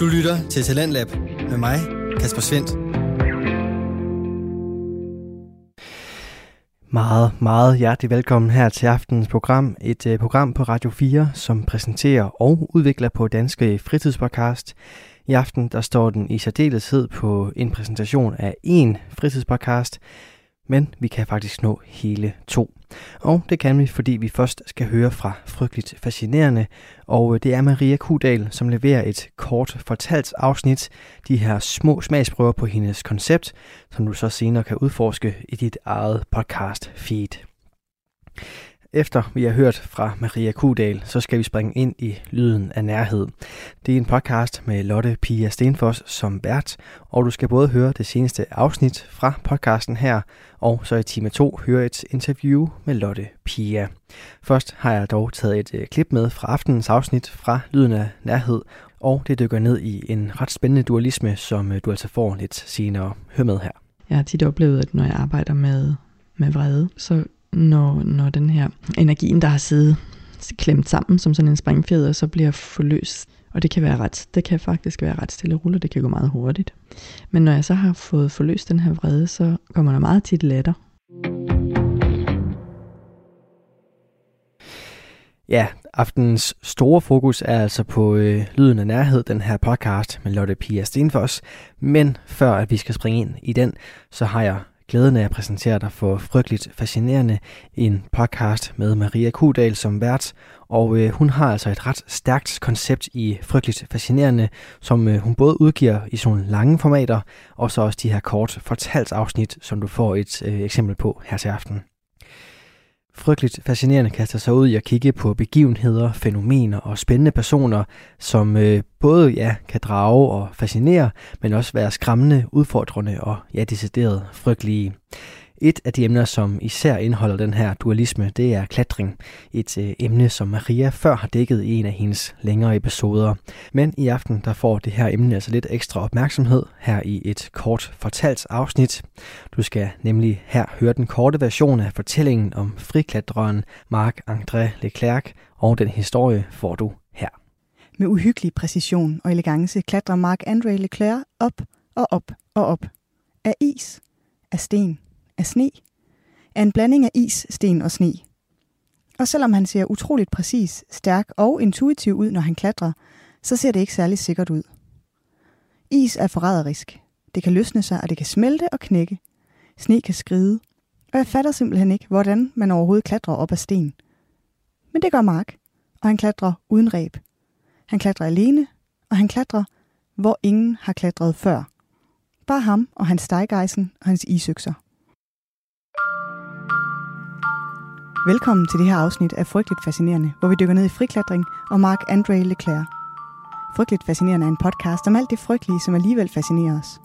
Du lytter til Talentlab med mig, Kasper Svendt. Meget, meget hjertelig velkommen her til aftenens program. Et uh, program på Radio 4, som præsenterer og udvikler på Danske Fritidspodcast. I aften der står den i særdeleshed på en præsentation af en fritidspodcast, men vi kan faktisk nå hele to. Og det kan vi, fordi vi først skal høre fra Frygteligt Fascinerende, og øh, det er Maria Kudal, som leverer et kort fortalt afsnit, de her små smagsprøver på hendes koncept, som du så senere kan udforske i dit eget podcast feed. Efter vi har hørt fra Maria Kudal, så skal vi springe ind i Lyden af Nærhed. Det er en podcast med Lotte Pia Stenfors som vært, og du skal både høre det seneste afsnit fra podcasten her, og så i time 2 høre et interview med Lotte Pia. Først har jeg dog taget et øh, klip med fra aftenens afsnit fra Lyden af Nærhed, og det dykker ned i en ret spændende dualisme, som øh, du altså får lidt senere. Hør med her. Jeg har tit oplevet, at når jeg arbejder med, med vrede, så når, når den her energien, der har siddet klemt sammen som sådan en springfjeder, så bliver forløst. Og det kan være ret, det kan faktisk være ret stille ruller, det kan gå meget hurtigt. Men når jeg så har fået forløst den her vrede, så kommer der meget tit latter. Ja, aftens store fokus er altså på øh, Lyden af Nærhed, den her podcast med Lotte Pia Stenfors. Men før at vi skal springe ind i den, så har jeg glæden af at præsentere dig for Frygteligt Fascinerende, en podcast med Maria Kudal som vært. Og øh, hun har altså et ret stærkt koncept i Frygteligt Fascinerende, som øh, hun både udgiver i sådan lange formater, og så også de her kort fortalt afsnit, som du får et øh, eksempel på her til aften frygteligt fascinerende kaster sig ud i at kigge på begivenheder, fænomener og spændende personer, som øh, både ja, kan drage og fascinere, men også være skræmmende, udfordrende og ja, decideret frygtelige. Et af de emner, som især indeholder den her dualisme, det er klatring. Et øh, emne, som Maria før har dækket i en af hendes længere episoder. Men i aften, der får det her emne altså lidt ekstra opmærksomhed her i et kort fortalt afsnit. Du skal nemlig her høre den korte version af fortællingen om friklatreren Marc-André Leclerc, og den historie får du her. Med uhyggelig præcision og elegance klatrer Marc-André Leclerc op og op og op. Af is, af sten, af sne, er en blanding af is, sten og sne. Og selvom han ser utroligt præcis, stærk og intuitiv ud, når han klatrer, så ser det ikke særlig sikkert ud. Is er forræderisk. Det kan løsne sig, og det kan smelte og knække. Sne kan skride. Og jeg fatter simpelthen ikke, hvordan man overhovedet klatrer op ad sten. Men det gør Mark, og han klatrer uden ræb. Han klatrer alene, og han klatrer, hvor ingen har klatret før. Bare ham og hans stejgejsen og hans isøkser. Velkommen til det her afsnit af Frygteligt Fascinerende, hvor vi dykker ned i friklatring og Mark André Leclerc. Frygteligt Fascinerende er en podcast om alt det frygtelige, som alligevel fascinerer os.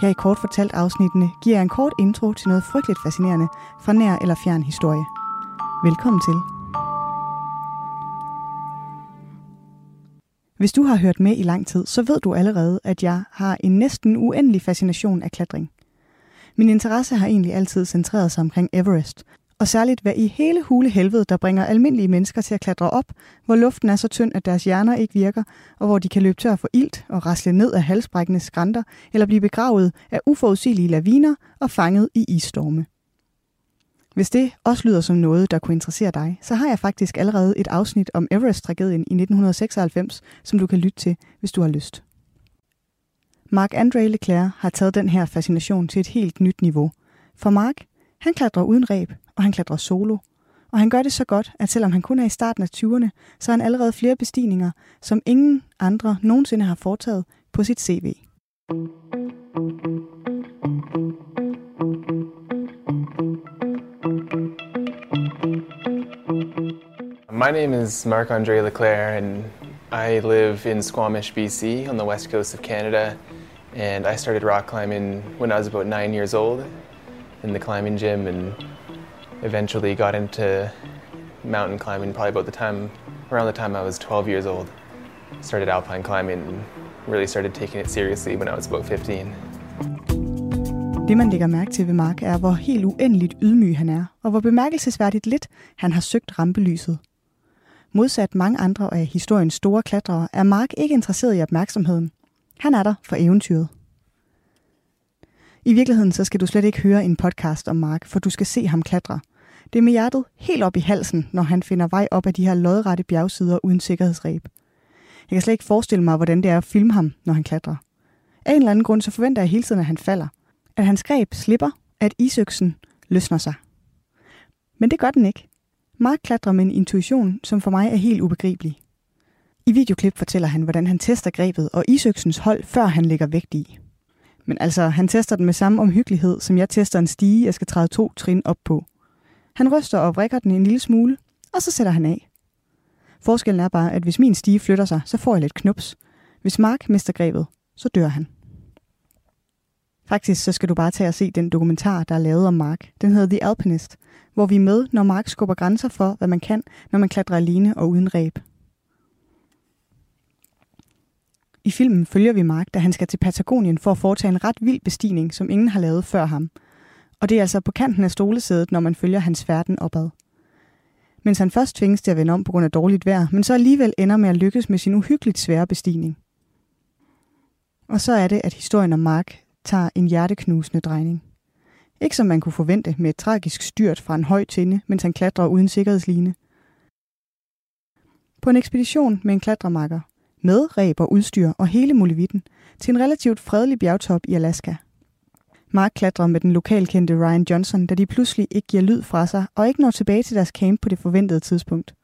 Her i kort fortalt afsnittene giver jeg en kort intro til noget frygteligt fascinerende fra nær eller fjern historie. Velkommen til. Hvis du har hørt med i lang tid, så ved du allerede, at jeg har en næsten uendelig fascination af klatring. Min interesse har egentlig altid centreret sig omkring Everest, og særligt hvad i hele hule helvede, der bringer almindelige mennesker til at klatre op, hvor luften er så tynd, at deres hjerner ikke virker, og hvor de kan løbe tør for ilt og rasle ned af halsbrækkende skrænter, eller blive begravet af uforudsigelige laviner og fanget i isstorme. Hvis det også lyder som noget, der kunne interessere dig, så har jeg faktisk allerede et afsnit om Everest-tragedien i 1996, som du kan lytte til, hvis du har lyst. Mark André Leclerc har taget den her fascination til et helt nyt niveau. For Mark, han klatrer uden ræb, og han klatrer solo. Og han gør det så godt, at selvom han kun er i starten af 20'erne, så har han allerede flere bestigninger, som ingen andre nogensinde har foretaget på sit CV. My name is Marc Andre Leclerc, and I live in Squamish, BC, on the west coast of Canada. And I started rock climbing when I was about nine years old in the climbing gym, and eventually got into mountain climbing probably about the time around the time I was 12 years old. Started alpine climbing and really started taking it seriously when I was about 15. Det man lægger mærke til ved Mark er, hvor helt uendeligt ydmyg han er, og hvor bemærkelsesværdigt lidt han har søgt rampelyset. Modsat mange andre af historiens store klatrere, er Mark ikke interesseret i opmærksomheden. Han er der for eventyret. I virkeligheden så skal du slet ikke høre en podcast om Mark, for du skal se ham klatre. Det er med hjertet helt op i halsen, når han finder vej op ad de her lodrette bjergsider uden sikkerhedsreb. Jeg kan slet ikke forestille mig, hvordan det er at filme ham, når han klatrer. Af en eller anden grund, så forventer jeg hele tiden, at han falder. At hans greb slipper, at isøksen løsner sig. Men det gør den ikke. Mark klatrer med en intuition, som for mig er helt ubegribelig. I videoklip fortæller han, hvordan han tester grebet og isøksens hold, før han lægger vægt i. Men altså, han tester den med samme omhyggelighed, som jeg tester en stige, jeg skal træde to trin op på. Han ryster og vrikker den en lille smule, og så sætter han af. Forskellen er bare, at hvis min stige flytter sig, så får jeg lidt knups. Hvis Mark mister grebet, så dør han. Faktisk så skal du bare tage og se den dokumentar, der er lavet om Mark. Den hedder The Alpinist, hvor vi er med, når Mark skubber grænser for, hvad man kan, når man klatrer alene og uden ræb. I filmen følger vi Mark, da han skal til Patagonien for at foretage en ret vild bestigning, som ingen har lavet før ham. Og det er altså på kanten af stolesædet, når man følger hans færden opad. Mens han først tvinges til at vende om på grund af dårligt vejr, men så alligevel ender med at lykkes med sin uhyggeligt svære bestigning. Og så er det, at historien om Mark tager en hjerteknusende drejning. Ikke som man kunne forvente med et tragisk styrt fra en høj tinde, mens han klatrer uden sikkerhedsline. På en ekspedition med en klatremakker, med ræb og udstyr og hele muligheden, til en relativt fredelig bjergtop i Alaska. Mark klatrer med den lokalkendte Ryan Johnson, da de pludselig ikke giver lyd fra sig og ikke når tilbage til deres camp på det forventede tidspunkt.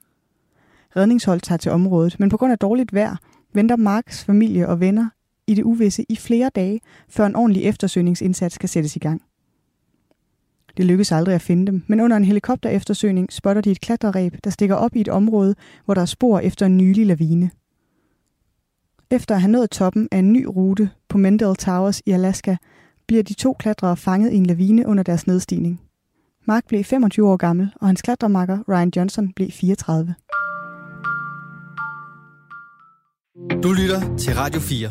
Redningshold tager til området, men på grund af dårligt vejr venter Marks familie og venner i det uvisse i flere dage, før en ordentlig eftersøgningsindsats kan sættes i gang. Det lykkes aldrig at finde dem, men under en helikopter eftersøgning spotter de et klatreræb, der stikker op i et område, hvor der er spor efter en nylig lavine. Efter at have nået toppen af en ny rute på Mendel Towers i Alaska, bliver de to klatrere fanget i en lavine under deres nedstigning. Mark blev 25 år gammel, og hans klatremakker Ryan Johnson blev 34. Du lytter til Radio 4.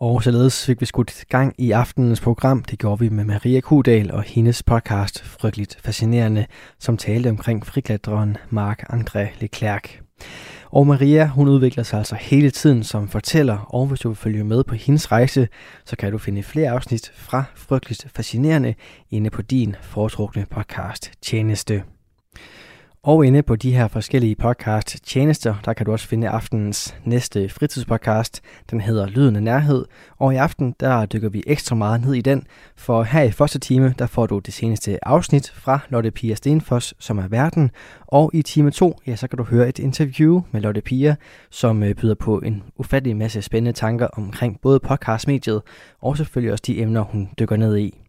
Og således fik vi skudt gang i aftenens program. Det gjorde vi med Maria Kudal og hendes podcast Frygteligt Fascinerende, som talte omkring friklatreren Mark André Leclerc. Og Maria, hun udvikler sig altså hele tiden som fortæller, og hvis du vil følge med på hendes rejse, så kan du finde flere afsnit fra Frygteligt Fascinerende inde på din foretrukne podcast Tjeneste. Og inde på de her forskellige podcast tjenester, der kan du også finde aftenens næste fritidspodcast. Den hedder Lyden af Nærhed, og i aften der dykker vi ekstra meget ned i den, for her i første time, der får du det seneste afsnit fra Lotte Pia Stenfoss, som er verden, og i time 2, ja, så kan du høre et interview med Lotte Pia, som øh, byder på en ufattelig masse spændende tanker omkring både podcastmediet, og selvfølgelig også de emner, hun dykker ned i.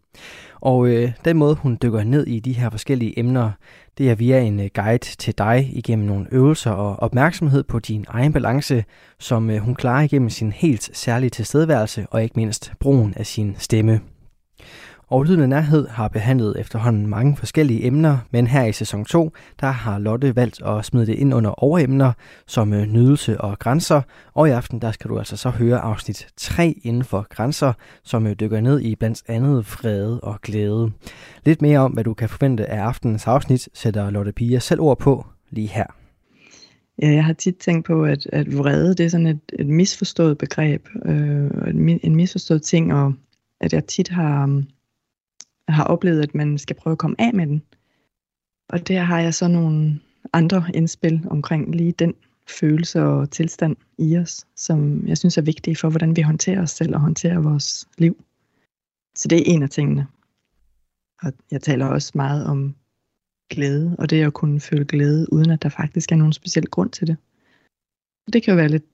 Og øh, den måde, hun dykker ned i de her forskellige emner, det er via en øh, guide til dig igennem nogle øvelser og opmærksomhed på din egen balance, som øh, hun klarer igennem sin helt særlige tilstedeværelse og ikke mindst brugen af sin stemme. Og Lyden af Nærhed har behandlet efterhånden mange forskellige emner, men her i sæson 2, der har Lotte valgt at smide det ind under overemner som øh, nydelse og grænser, og i aften der skal du altså så høre afsnit 3 inden for grænser, som øh, dykker ned i blandt andet fred og glæde. Lidt mere om, hvad du kan forvente af aftenens afsnit, sætter Lotte Pia selv ord på lige her. Ja, jeg har tit tænkt på, at, at vrede det er sådan et, et misforstået begreb, øh, en misforstået ting, og at jeg tit har, har oplevet, at man skal prøve at komme af med den. Og der har jeg så nogle andre indspil omkring lige den følelse og tilstand i os, som jeg synes er vigtige for, hvordan vi håndterer os selv og håndterer vores liv. Så det er en af tingene. Og jeg taler også meget om glæde, og det at kunne føle glæde, uden at der faktisk er nogen speciel grund til det. Det kan jo være lidt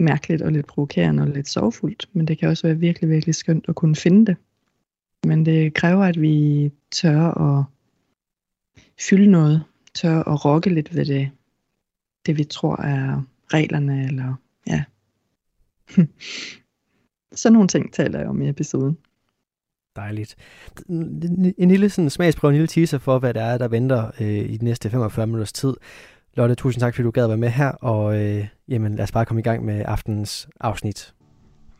mærkeligt og lidt provokerende og lidt sorgfuldt, men det kan også være virkelig, virkelig skønt at kunne finde det men det kræver, at vi tør at fylde noget, tør at rokke lidt ved det, det vi tror er reglerne, eller ja. Sådan nogle ting taler jeg om i episoden. Dejligt. En lille sådan, smagsprøve, en lille teaser for, hvad der er, der venter øh, i de næste 45 minutters tid. Lotte, tusind tak, fordi du gad at være med her, og øh, jamen, lad os bare komme i gang med aftenens afsnit.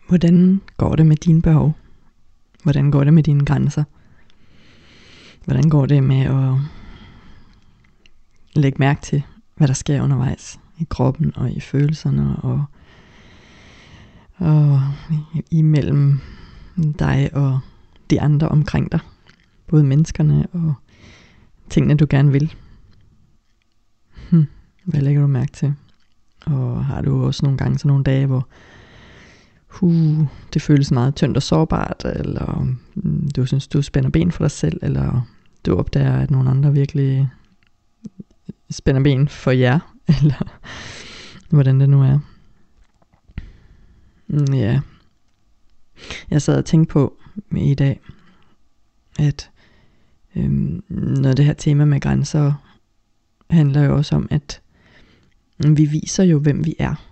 Hvordan går det med dine behov? Hvordan går det med dine grænser? Hvordan går det med at lægge mærke til, hvad der sker undervejs i kroppen og i følelserne og Og imellem dig og de andre omkring dig. Både menneskerne og tingene, du gerne vil. Hm, hvad lægger du mærke til? Og har du også nogle gange sådan nogle dage, hvor uh, det føles meget tyndt og sårbart, eller mm, du synes, du spænder ben for dig selv, eller du opdager, at nogle andre virkelig spænder ben for jer, eller hvordan det nu er. Mm, ja. Jeg sad og tænkte på i dag, at øhm, noget det her tema med grænser handler jo også om, at vi viser jo, hvem vi er.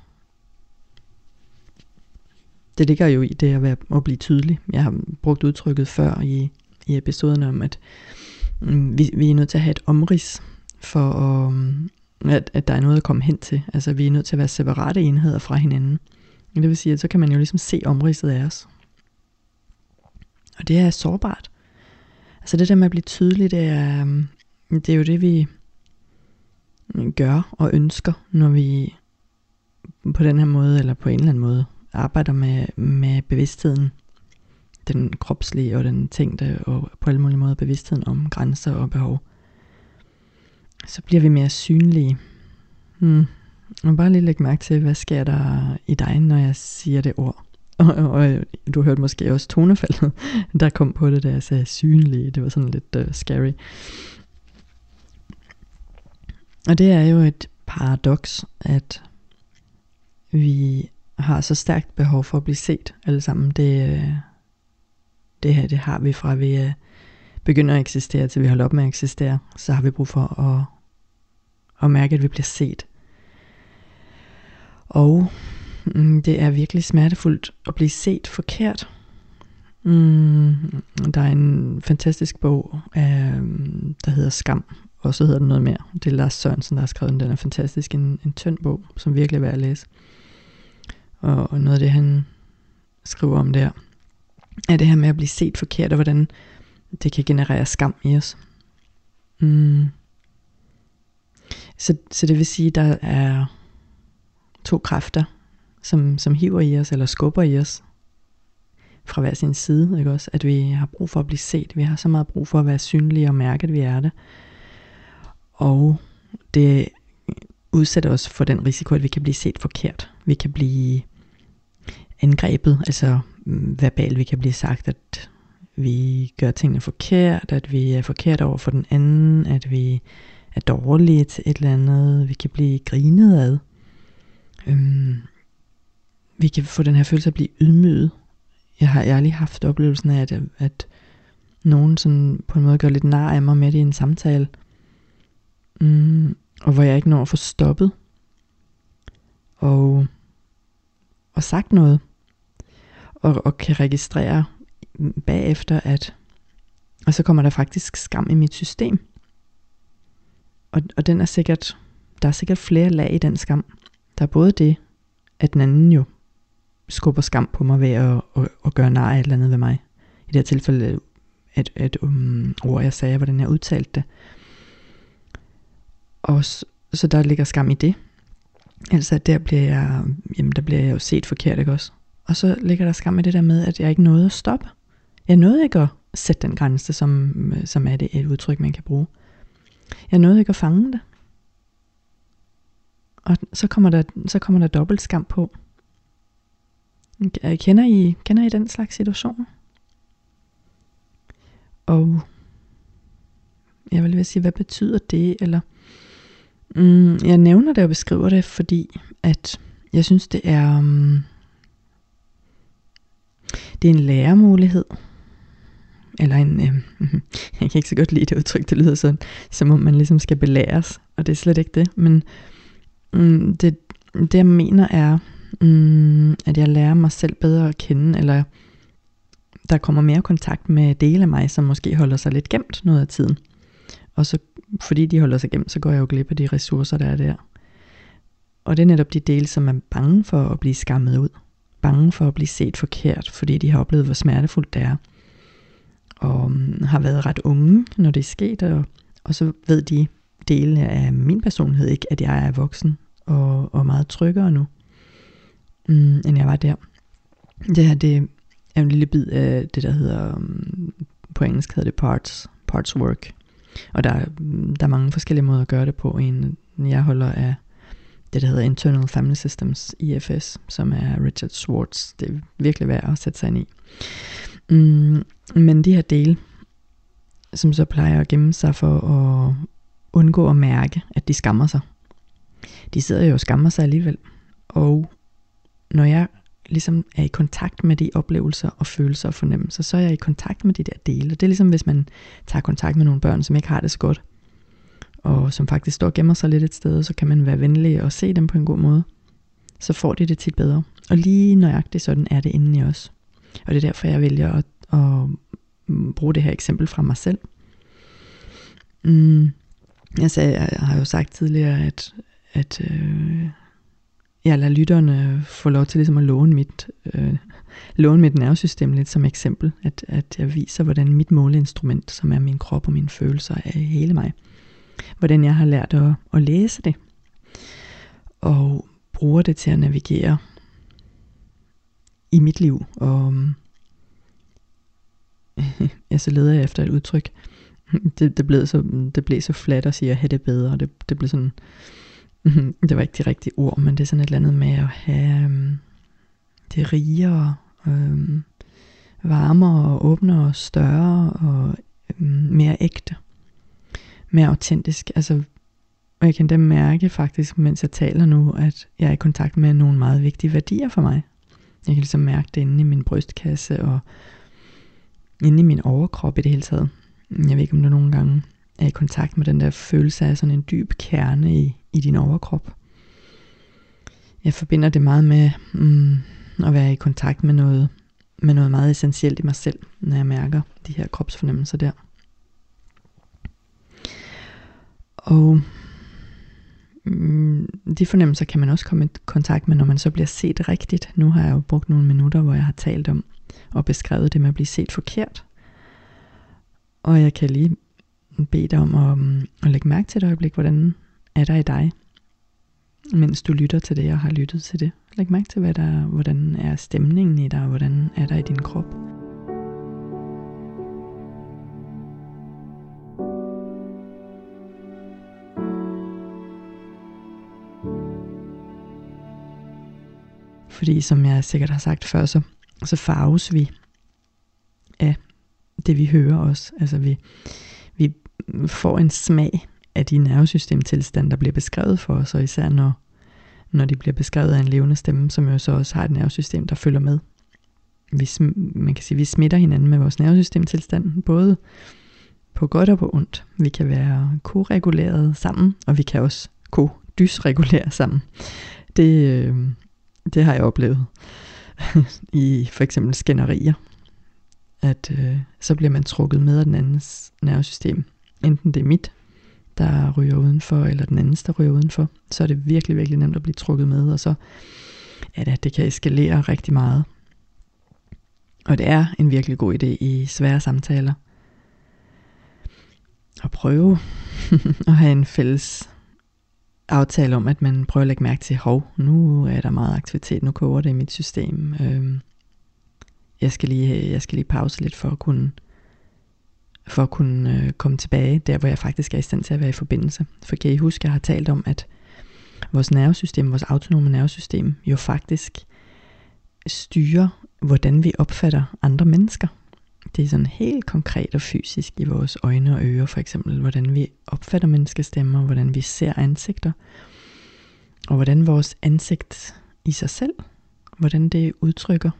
Det ligger jo i det at, være, at blive tydelig. Jeg har brugt udtrykket før i, i episoderne om, at mm, vi, vi er nødt til at have et omrids for at, mm, at, at der er noget at komme hen til. Altså vi er nødt til at være separate enheder fra hinanden. Det vil sige, at så kan man jo ligesom se omridset af os. Og det er sårbart. Altså det der med at blive tydelig, det er, mm, det er jo det, vi mm, gør og ønsker, når vi på den her måde, eller på en eller anden måde, arbejder med, med bevidstheden, den kropslige og den tænkte, og på alle mulige måder bevidstheden om grænser og behov, så bliver vi mere synlige. Hmm. Og bare lige lægge mærke til, hvad sker der i dig, når jeg siger det ord. Og, og, og du hørte måske også tonefaldet, der kom på det, da jeg sagde synlige. Det var sådan lidt uh, scary. Og det er jo et paradoks, at vi har så stærkt behov for at blive set alle sammen. Det, øh, det her, det har vi fra vi øh, begynder at eksistere til vi holder op med at eksistere. Så har vi brug for at, at mærke, at vi bliver set. Og mm, det er virkelig smertefuldt at blive set forkert. Mm, der er en fantastisk bog, øh, der hedder Skam, og så hedder den noget mere. Det er Lars Sørensen, der har skrevet den. Den er fantastisk. En, en tynd bog, som virkelig er værd at læse og noget af det, han skriver om der, er det her med at blive set forkert, og hvordan det kan generere skam i os. Mm. Så, så det vil sige, at der er to kræfter, som, som hiver i os, eller skubber i os, fra hver sin side, ikke også? At vi har brug for at blive set. Vi har så meget brug for at være synlige og mærke, at vi er det. Og det udsætter os for den risiko, at vi kan blive set forkert. Vi kan blive angrebet, altså mm, verbalt, vi kan blive sagt, at vi gør tingene forkert, at vi er forkert over for den anden, at vi er dårlige til et eller andet, vi kan blive grinet ad. Øhm, vi kan få den her følelse af at blive ydmyget. Jeg har ærligt haft oplevelsen af, at, at nogen sådan på en måde gør lidt nar af mig med det i en samtale, mm, og hvor jeg ikke når at få stoppet, og, og sagt noget, og, og kan registrere bagefter, at og så kommer der faktisk skam i mit system. Og, og den er sikkert, der er sikkert flere lag i den skam. Der er både det, at den anden jo skubber skam på mig ved at, at, at gøre nej af et eller andet ved mig. I det her tilfælde at, at um, ord, jeg sagde, hvordan jeg udtalte det. Og så, så der ligger skam i det. Altså der bliver jeg, jamen der bliver jeg jo set forkert, ikke også? Og så ligger der skam i det der med, at jeg ikke nåede at stoppe. Jeg nåede ikke at sætte den grænse, som, som er det et udtryk, man kan bruge. Jeg nåede ikke at fange det. Og så kommer der, så kommer der dobbelt skam på. Kender I, kender I den slags situation? Og jeg vil lige sige, hvad betyder det? Eller Mm, jeg nævner det og beskriver det, fordi at jeg synes, det er, um, det er en læremulighed. Eller en, øh, jeg kan ikke så godt lide det udtryk, det lyder sådan, som om man ligesom skal belæres, og det er slet ikke det. Men mm, det, det jeg mener er, mm, at jeg lærer mig selv bedre at kende, eller der kommer mere kontakt med dele af mig, som måske holder sig lidt gemt noget af tiden. Og så fordi de holder sig gemt, så går jeg jo glip af de ressourcer, der er der. Og det er netop de dele, som er bange for at blive skammet ud. Bange for at blive set forkert, fordi de har oplevet, hvor smertefuldt det er. Og mm, har været ret unge, når det er sket, og, og så ved de dele af min personlighed ikke, at jeg er voksen og, og meget tryggere nu, mm, end jeg var der. Det her, det er en lille bid af det, der hedder, mm, på engelsk hedder det parts, parts work. Og der, der er mange forskellige måder at gøre det på. En, jeg holder af det, der hedder Internal Family Systems, IFS, som er Richard Schwartz. Det er virkelig værd at sætte sig ind i. Mm, men de her dele, som så plejer at gemme sig for at undgå at mærke, at de skammer sig. De sidder jo og skammer sig alligevel. Og når jeg ligesom er i kontakt med de oplevelser og følelser og fornemmelser, så er jeg i kontakt med de der dele. Det er ligesom hvis man tager kontakt med nogle børn, som ikke har det så godt, og som faktisk står og gemmer sig lidt et sted, så kan man være venlig og se dem på en god måde. Så får de det tit bedre. Og lige nøjagtigt sådan er det inden i os. Og det er derfor, jeg vælger at, at mm, bruge det her eksempel fra mig selv. Mm, altså, jeg, sagde, jeg har jo sagt tidligere, at, at øh, jeg lader lytterne få lov til ligesom at låne mit, øh, låne mit nervesystem lidt som eksempel. At, at jeg viser, hvordan mit måleinstrument, som er min krop og mine følelser, er hele mig. Hvordan jeg har lært at, at læse det. Og bruger det til at navigere i mit liv. Og mm, jeg så leder jeg efter et udtryk. Det, det, blev så, det blev så flat at sige at have det bedre. Det, det blev sådan, Mhm. det var ikke de rigtige ord, men det er sådan et eller andet med at have øhm, det rigere, øhm, varmere, åbnere, større og øhm, mere ægte. Mere autentisk. Altså, og jeg kan da mærke faktisk, mens jeg taler nu, at jeg er i kontakt med nogle meget vigtige værdier for mig. Jeg kan ligesom mærke det inde i min brystkasse og inde i min overkrop i det hele taget. Jeg ved ikke, om du nogle gange er i kontakt med den der følelse af sådan en dyb kerne i, i din overkrop. Jeg forbinder det meget med mm, at være i kontakt med noget, med noget meget essentielt i mig selv, når jeg mærker de her kropsfornemmelser der. Og mm, de fornemmelser kan man også komme i kontakt med, når man så bliver set rigtigt. Nu har jeg jo brugt nogle minutter, hvor jeg har talt om og beskrevet det med at blive set forkert. Og jeg kan lige bede dig om at, um, at lægge mærke til et øjeblik, hvordan er der i dig, mens du lytter til det og har lyttet til det. Læg mærke til, hvad der, hvordan er stemningen i dig, og hvordan er der i din krop. Fordi som jeg sikkert har sagt før, så, så farves vi af det vi hører også. Altså vi får en smag af de nervesystemtilstande, der bliver beskrevet for os, og især når, når de bliver beskrevet af en levende stemme, som jo så også har et nervesystem, der følger med. Vi, man kan sige, vi smitter hinanden med vores nervesystemtilstand, både på godt og på ondt. Vi kan være koreguleret sammen, og vi kan også kodysregulere sammen. Det, øh, det har jeg oplevet i for eksempel skænderier, at øh, så bliver man trukket med af den andens nervesystem. Enten det er mit, der ryger udenfor, eller den anden, der ryger udenfor, så er det virkelig, virkelig nemt at blive trukket med, og så ja, det, det kan eskalere rigtig meget. Og det er en virkelig god idé i svære samtaler at prøve at have en fælles aftale om, at man prøver at lægge mærke til, hov, nu er der meget aktivitet, nu koger det i mit system. Øhm, jeg, skal lige, jeg skal lige pause lidt for at kunne, for at kunne øh, komme tilbage der, hvor jeg faktisk er i stand til at være i forbindelse. For kan I huske, at jeg har talt om, at vores nervesystem, vores autonome nervesystem, jo faktisk styrer, hvordan vi opfatter andre mennesker. Det er sådan helt konkret og fysisk i vores øjne og ører, for eksempel, hvordan vi opfatter menneskestemmer, hvordan vi ser ansigter, og hvordan vores ansigt i sig selv, hvordan det udtrykker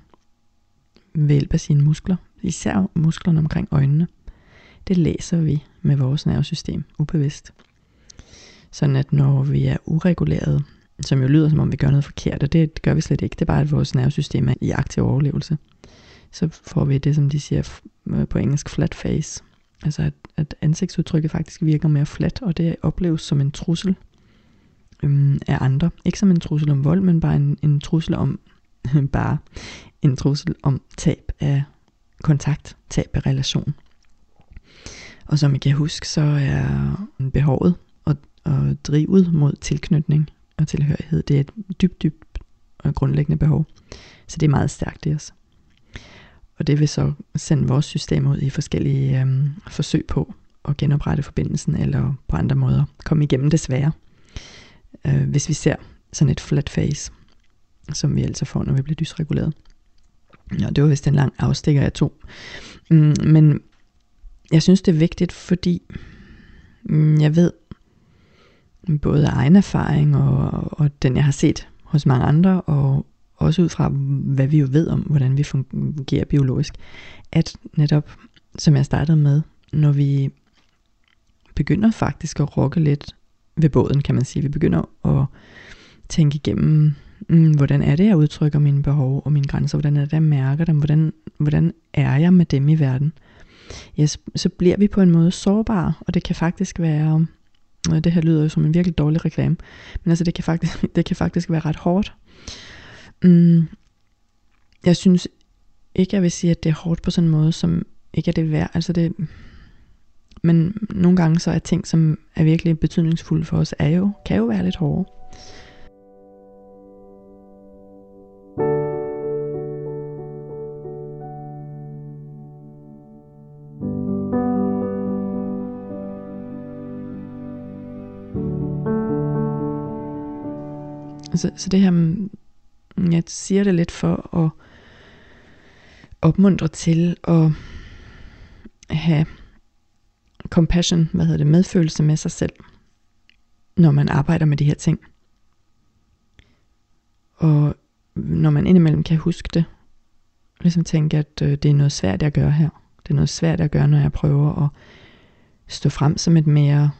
ved hjælp af sine muskler, især musklerne omkring øjnene. Det læser vi med vores nervesystem ubevidst. Sådan at når vi er ureguleret, som jo lyder som om vi gør noget forkert, og det gør vi slet ikke, det er bare at vores nervesystem er i aktiv overlevelse, så får vi det, som de siger øh, på engelsk, flat face. Altså at, at ansigtsudtrykket faktisk virker mere flat, og det opleves som en trussel øhm, af andre. Ikke som en trussel om vold, men bare en, en trussel om bare en trussel om tab af kontakt, tab af relation. Og som I kan huske, så er behovet og, og drivet mod tilknytning og tilhørighed, det er et dybt, dybt og grundlæggende behov. Så det er meget stærkt i os. Og det vil så sende vores system ud i forskellige øhm, forsøg på at genoprette forbindelsen, eller på andre måder komme igennem det svære. Øh, hvis vi ser sådan et flat face, som vi altså får, når vi bliver dysreguleret. Ja, det var vist en lang afstikker, af to. Mm, men jeg synes, det er vigtigt, fordi mm, jeg ved, både af egen erfaring og, og den, jeg har set hos mange andre, og også ud fra, hvad vi jo ved om, hvordan vi fungerer biologisk, at netop, som jeg startede med, når vi begynder faktisk at rokke lidt ved båden, kan man sige. Vi begynder at tænke igennem, mm, hvordan er det, jeg udtrykker mine behov og mine grænser, hvordan er det, jeg mærker dem, hvordan, hvordan er jeg med dem i verden. Ja, så, bliver vi på en måde sårbare, og det kan faktisk være, øh, det her lyder jo som en virkelig dårlig reklame, men altså det kan faktisk, det kan faktisk være ret hårdt. Mm, jeg synes ikke, jeg vil sige, at det er hårdt på sådan en måde, som ikke er det værd. Altså det, men nogle gange så er ting, som er virkelig betydningsfulde for os, er jo, kan jo være lidt hårde. Så, så det her, mm, jeg siger det lidt for at opmuntre til at have compassion, hvad hedder det, medfølelse med sig selv, når man arbejder med de her ting. Og når man indimellem kan huske det, ligesom tænke, at øh, det er noget svært, jeg gør her. Det er noget svært, jeg gør, når jeg prøver at stå frem som et mere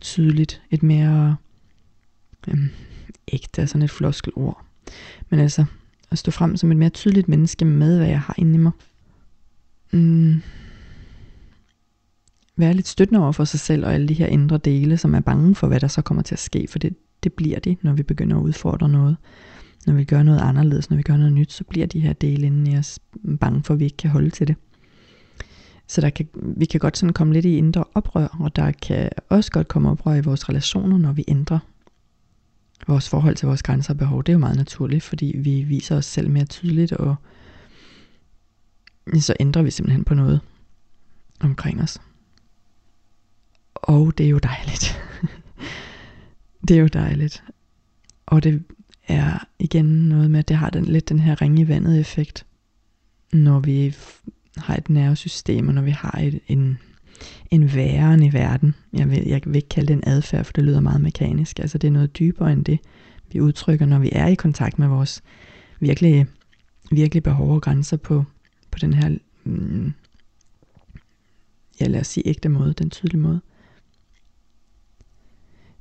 tydeligt, et mere øhm, ægte, sådan et floskelord. Men altså, at stå frem som et mere tydeligt menneske med, hvad jeg har inde i mig. Mm, være lidt støttende over for sig selv og alle de her indre dele, som er bange for, hvad der så kommer til at ske, for det, det bliver de, når vi begynder at udfordre noget. Når vi gør noget anderledes, når vi gør noget nyt, så bliver de her dele inden i os bange for, at vi ikke kan holde til det. Så der kan, vi kan godt sådan komme lidt i indre oprør, og der kan også godt komme oprør i vores relationer, når vi ændrer vores forhold til vores grænser og behov. Det er jo meget naturligt, fordi vi viser os selv mere tydeligt, og så ændrer vi simpelthen på noget omkring os. Og det er jo dejligt. det er jo dejligt. Og det er igen noget med, at det har den, lidt den her ringe i vandet effekt, når vi har et nervesystem, og når vi har et, en, en væren i verden. Jeg vil, jeg vil ikke kalde det en adfærd, for det lyder meget mekanisk. Altså det er noget dybere end det, vi udtrykker, når vi er i kontakt med vores virkelig, virkelig behov og grænser på, på den her, mm, ja lad os sige ægte måde, den tydelige måde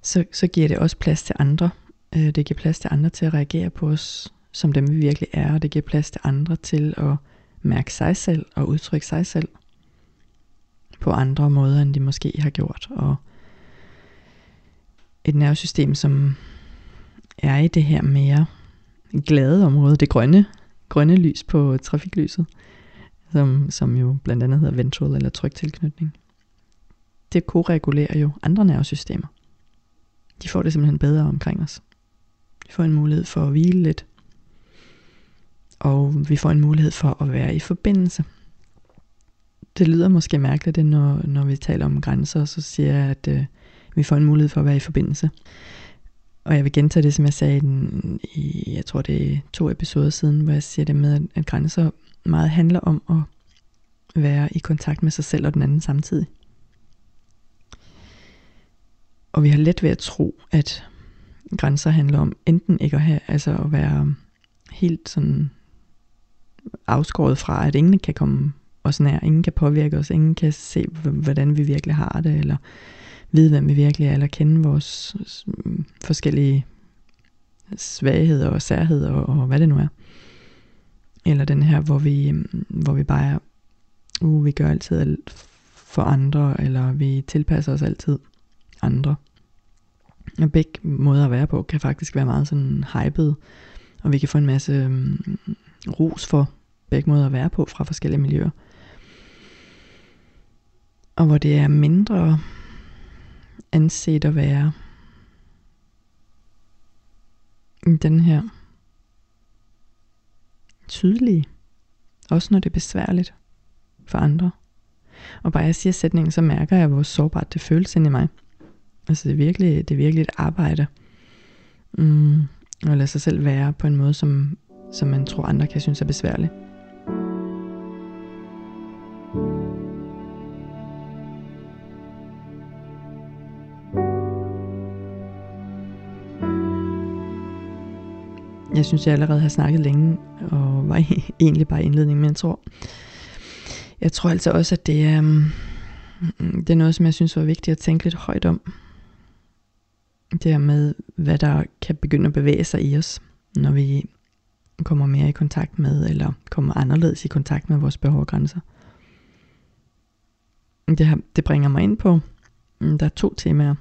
så, så giver det også plads til andre. Øh, det giver plads til andre til at reagere på os, som dem vi virkelig er, og det giver plads til andre til at mærke sig selv og udtrykke sig selv på andre måder, end de måske har gjort. Og et nervesystem, som er i det her mere glade område, det grønne, grønne lys på trafiklyset, som, som jo blandt andet hedder ventral eller trygtilknytning. Det koregulerer jo andre nervesystemer de får det simpelthen bedre omkring os. Vi får en mulighed for at hvile lidt. Og vi får en mulighed for at være i forbindelse. Det lyder måske mærkeligt, det, når, når vi taler om grænser, så siger jeg, at øh, vi får en mulighed for at være i forbindelse. Og jeg vil gentage det, som jeg sagde i, den, i jeg tror det er to episoder siden, hvor jeg siger det med, at grænser meget handler om at være i kontakt med sig selv og den anden samtidig. Og vi har let ved at tro, at grænser handler om enten ikke at have, altså at være helt sådan afskåret fra, at ingen kan komme os nær, ingen kan påvirke os, ingen kan se, hvordan vi virkelig har det, eller vide, hvem vi virkelig er, eller kende vores mm, forskellige svagheder og særheder, og, og hvad det nu er. Eller den her, hvor vi, mm, hvor vi bare, uh, vi gør altid alt for andre, eller vi tilpasser os altid andre. Og begge måder at være på kan faktisk være meget sådan hyped, og vi kan få en masse um, ros for begge måder at være på fra forskellige miljøer. Og hvor det er mindre anset at være den her tydelige. Også når det er besværligt for andre. Og bare jeg siger sætningen, så mærker jeg, hvor sårbart det føles ind i mig. Altså det er virkelig, det er virkelig et arbejde. Mm, at lade sig selv være på en måde, som, som man tror andre kan synes er besværlig. Jeg synes, jeg allerede har snakket længe, og var egentlig bare indledning, men jeg tror, jeg tror altså også, at det er, um, det er noget, som jeg synes var vigtigt at tænke lidt højt om. Det her med, hvad der kan begynde at bevæge sig i os, når vi kommer mere i kontakt med, eller kommer anderledes i kontakt med vores behov og grænser. Det, her, det bringer mig ind på, mm, der er to temaer.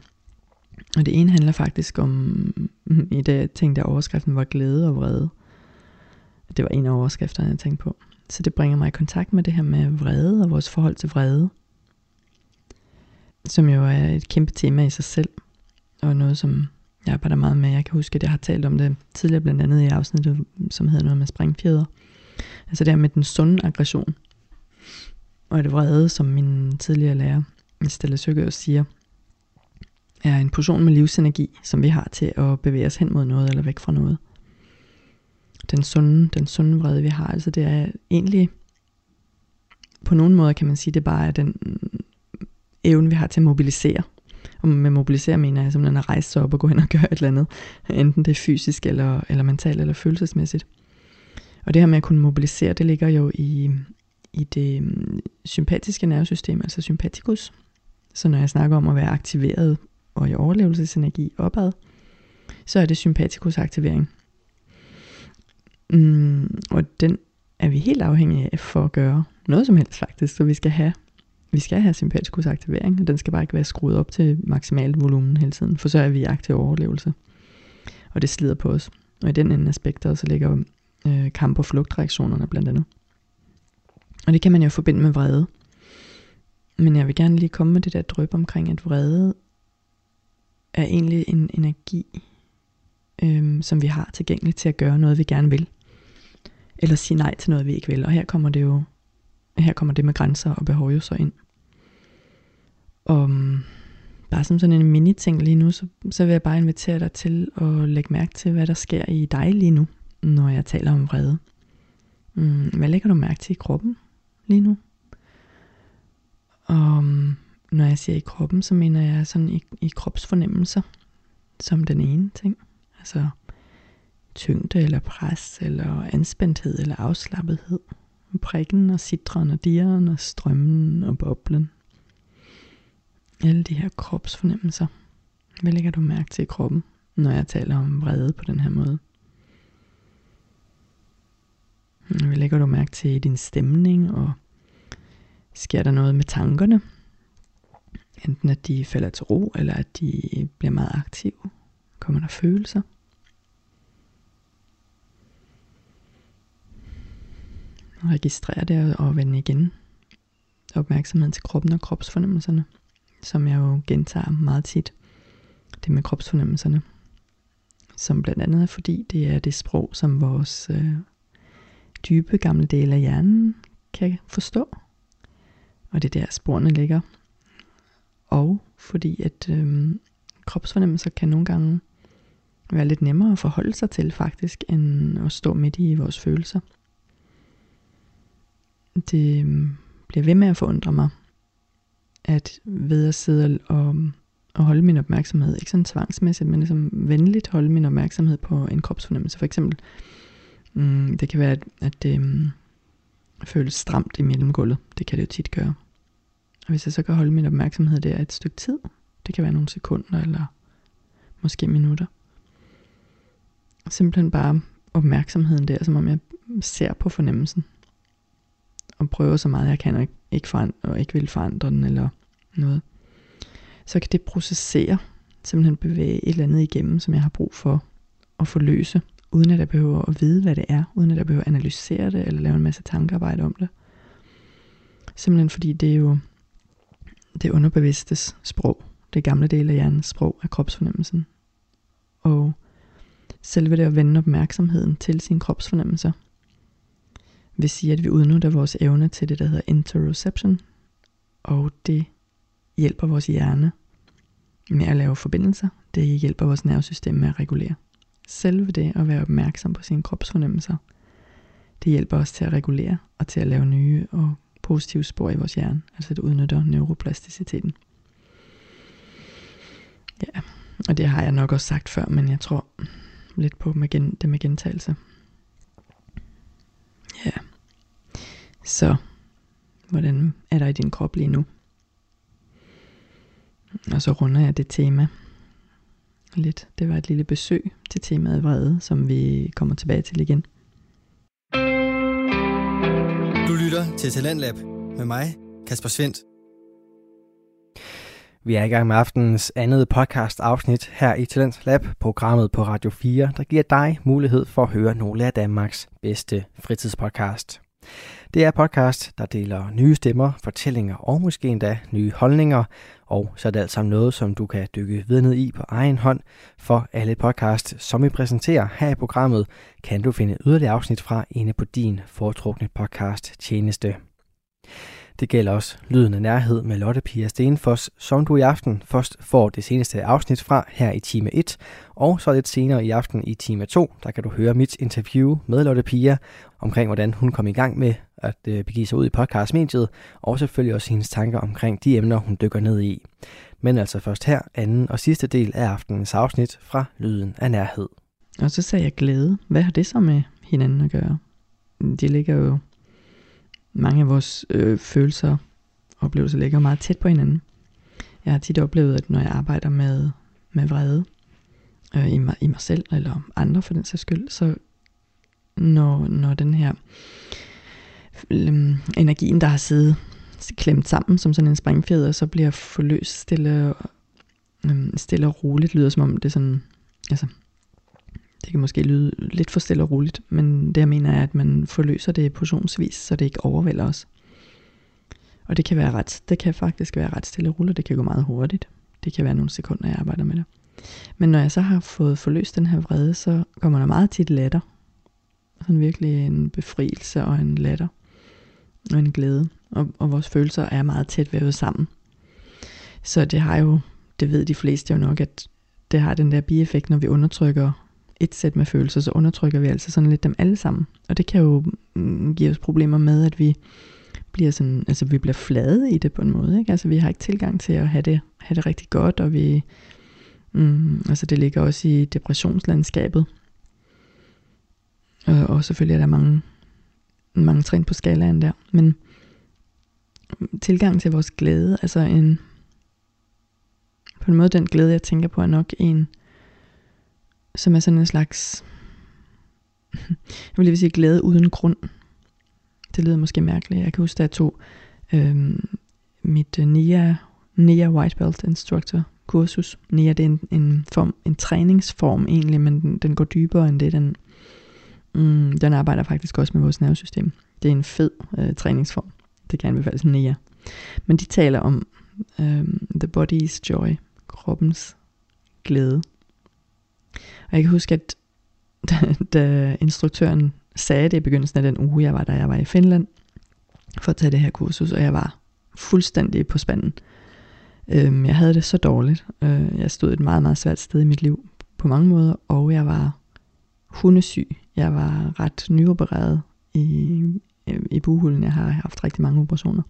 Og det ene handler faktisk om, i det jeg tænkte, at overskriften var glæde og vrede. Det var en af overskrifterne, jeg tænkte på. Så det bringer mig i kontakt med det her med vrede og vores forhold til vrede. Som jo er et kæmpe tema i sig selv. Og noget, som jeg arbejder meget med. Jeg kan huske, at jeg har talt om det tidligere, blandt andet i afsnittet, som hedder noget med springfjeder. Altså det her med den sunde aggression. Og det vrede, som min tidligere lærer, Stella Søgaard, siger, er en portion med livsenergi, som vi har til at bevæge os hen mod noget eller væk fra noget. Den sunde, den sunde vrede, vi har, altså det er egentlig, på nogen måde kan man sige, det bare er den evne, vi har til at mobilisere. Og med mobilisere mener jeg simpelthen at rejse sig op og gå hen og gøre et eller andet, enten det er fysisk eller, eller mentalt eller følelsesmæssigt. Og det her med at kunne mobilisere, det ligger jo i, i det mm, sympatiske nervesystem, altså sympatikus. Så når jeg snakker om at være aktiveret og i overlevelsesenergi opad, så er det sympatikus aktivering. Mm, og den er vi helt afhængige af for at gøre noget som helst faktisk, så vi skal have vi skal have sympatikus aktivering, og den skal bare ikke være skruet op til maksimalt volumen hele tiden, for så er vi i aktiv overlevelse. Og det slider på os. Og i den ende aspekter, så ligger øh, kamp- og flugtreaktionerne blandt andet. Og det kan man jo forbinde med vrede. Men jeg vil gerne lige komme med det der drøb omkring, at vrede er egentlig en energi, øhm, som vi har tilgængeligt til at gøre noget, vi gerne vil. Eller sige nej til noget, vi ikke vil. Og her kommer det jo, her kommer det med grænser og behov jo så ind. Og mm, bare som sådan en mini-ting lige nu, så, så vil jeg bare invitere dig til at lægge mærke til, hvad der sker i dig lige nu, når jeg taler om vrede. Mm, hvad lægger du mærke til i kroppen lige nu? Og mm, når jeg siger i kroppen, så mener jeg sådan i, i kropsfornemmelser, som den ene ting. Altså tyngde eller pres, eller anspændthed eller afslappethed. Prikken og citron og dieren og strømmen og boblen. Alle de her kropsfornemmelser. Hvad lægger du mærke til i kroppen, når jeg taler om vrede på den her måde? Hvad lægger du mærke til i din stemning, og sker der noget med tankerne? Enten at de falder til ro, eller at de bliver meget aktive. Kommer der følelser? Registrer det og vende igen opmærksomheden til kroppen og kropsfornemmelserne, som jeg jo gentager meget tit. Det med kropsfornemmelserne, som blandt andet er fordi det er det sprog, som vores øh, dybe gamle dele af hjernen kan forstå. Og det er der sporene ligger og fordi at øh, kropsfornemmelser kan nogle gange være lidt nemmere at forholde sig til faktisk, end at stå midt i vores følelser. Det øhm, bliver ved med at forundre mig, at ved at sidde og, øhm, og holde min opmærksomhed, ikke sådan tvangsmæssigt, men ligesom venligt holde min opmærksomhed på en kropsfornemmelse. For eksempel, mm, det kan være, at, at det føles stramt i mellemgulvet. Det kan det jo tit gøre. Og hvis jeg så kan holde min opmærksomhed der et stykke tid, det kan være nogle sekunder eller måske minutter. Simpelthen bare opmærksomheden der, som om jeg ser på fornemmelsen. Og prøver så meget jeg kan, og ikke, forandre, og ikke vil forandre den eller noget. Så kan det processere, simpelthen bevæge et eller andet igennem, som jeg har brug for at forløse, uden at jeg behøver at vide, hvad det er, uden at jeg behøver at analysere det, eller lave en masse tankearbejde om det. Simpelthen fordi det er jo det underbevidstes sprog, det gamle del af hjernens sprog af kropsfornemmelsen. Og selve det at vende opmærksomheden til sine kropsfornemmelser, vil sige, at vi udnytter vores evne til det, der hedder interoception, og det hjælper vores hjerne med at lave forbindelser. Det hjælper vores nervesystem med at regulere. Selve det at være opmærksom på sine kropsfornemmelser, det hjælper os til at regulere og til at lave nye og positive spor i vores hjerne. Altså det udnytter neuroplasticiteten. Ja, og det har jeg nok også sagt før, men jeg tror lidt på det med gentagelse. Ja. Så, hvordan er der i din krop lige nu? Og så runder jeg det tema lidt. Det var et lille besøg til temaet vrede, som vi kommer tilbage til igen. Du lytter til Talentlab med mig, Kasper Svendt. Vi er i gang med aftenens andet podcast afsnit her i Talent Lab, programmet på Radio 4, der giver dig mulighed for at høre nogle af Danmarks bedste fritidspodcast. Det er podcast, der deler nye stemmer, fortællinger og måske endda nye holdninger, og så er det alt sammen noget, som du kan dykke videre ned i på egen hånd. For alle podcast, som vi præsenterer her i programmet, kan du finde yderligere afsnit fra inde på din foretrukne podcast tjeneste. Det gælder også Lyden af Nærhed med Lotte Pia Stenfoss, som du i aften først får det seneste afsnit fra her i time 1, og så lidt senere i aften i time 2, der kan du høre mit interview med Lotte Pia omkring, hvordan hun kom i gang med at øh, begive sig ud i podcastmediet, og selvfølgelig også hendes tanker omkring de emner, hun dykker ned i. Men altså først her, anden og sidste del af aftenens afsnit fra Lyden af Nærhed. Og så sagde jeg glæde. Hvad har det så med hinanden at gøre? De ligger jo mange af vores øh, følelser og oplevelser ligger meget tæt på hinanden. Jeg har tit oplevet, at når jeg arbejder med, med vrede øh, i, mig, i mig selv, eller andre for den sags skyld, så når, når den her øh, energien, der har siddet klemt sammen som sådan en springfjeder, så bliver forløst stille, øh, stille og roligt, lyder som om det er sådan, altså det kan måske lyde lidt for stille og roligt, men det jeg mener er, at man forløser det portionsvis, så det ikke overvælder os. Og det kan være ret, det kan faktisk være ret stille og roligt, det kan gå meget hurtigt. Det kan være nogle sekunder, jeg arbejder med det. Men når jeg så har fået forløst den her vrede, så kommer der meget tit latter. Sådan virkelig en befrielse og en latter. Og en glæde. Og, og vores følelser er meget tæt vævet sammen. Så det har jo, det ved de fleste jo nok, at det har den der bieffekt, når vi undertrykker et sæt med følelser, så undertrykker vi altså sådan lidt dem alle sammen. Og det kan jo mm, give os problemer med, at vi bliver sådan, altså vi bliver flade i det på en måde, ikke? Altså vi har ikke tilgang til at have det, have det rigtig godt, og vi, mm, altså det ligger også i depressionslandskabet. Og, og selvfølgelig er der mange, mange trin på skalaen der, men tilgang til vores glæde, altså en, på en måde den glæde, jeg tænker på, er nok en, som er sådan en slags, jeg vil lige sige glæde uden grund. Det lyder måske mærkeligt. Jeg kan huske, at jeg tog øhm, mit uh, NIA, NIA White Belt Instructor kursus. NIA det er en, en, form, en træningsform egentlig, men den, den går dybere end det. Den, mm, den arbejder faktisk også med vores nervesystem. Det er en fed øh, træningsform. Det kan anbefales NIA. Men de taler om øhm, the body's joy, kroppens glæde. Og jeg kan huske, at da, da instruktøren sagde det i begyndelsen af den uge, jeg var der, jeg var i Finland, for at tage det her kursus, og jeg var fuldstændig på spanden. Øhm, jeg havde det så dårligt. Øh, jeg stod et meget, meget svært sted i mit liv på mange måder, og jeg var hundesyg. Jeg var ret nyopereret i, øh, i buhulen. Jeg har haft rigtig mange operationer.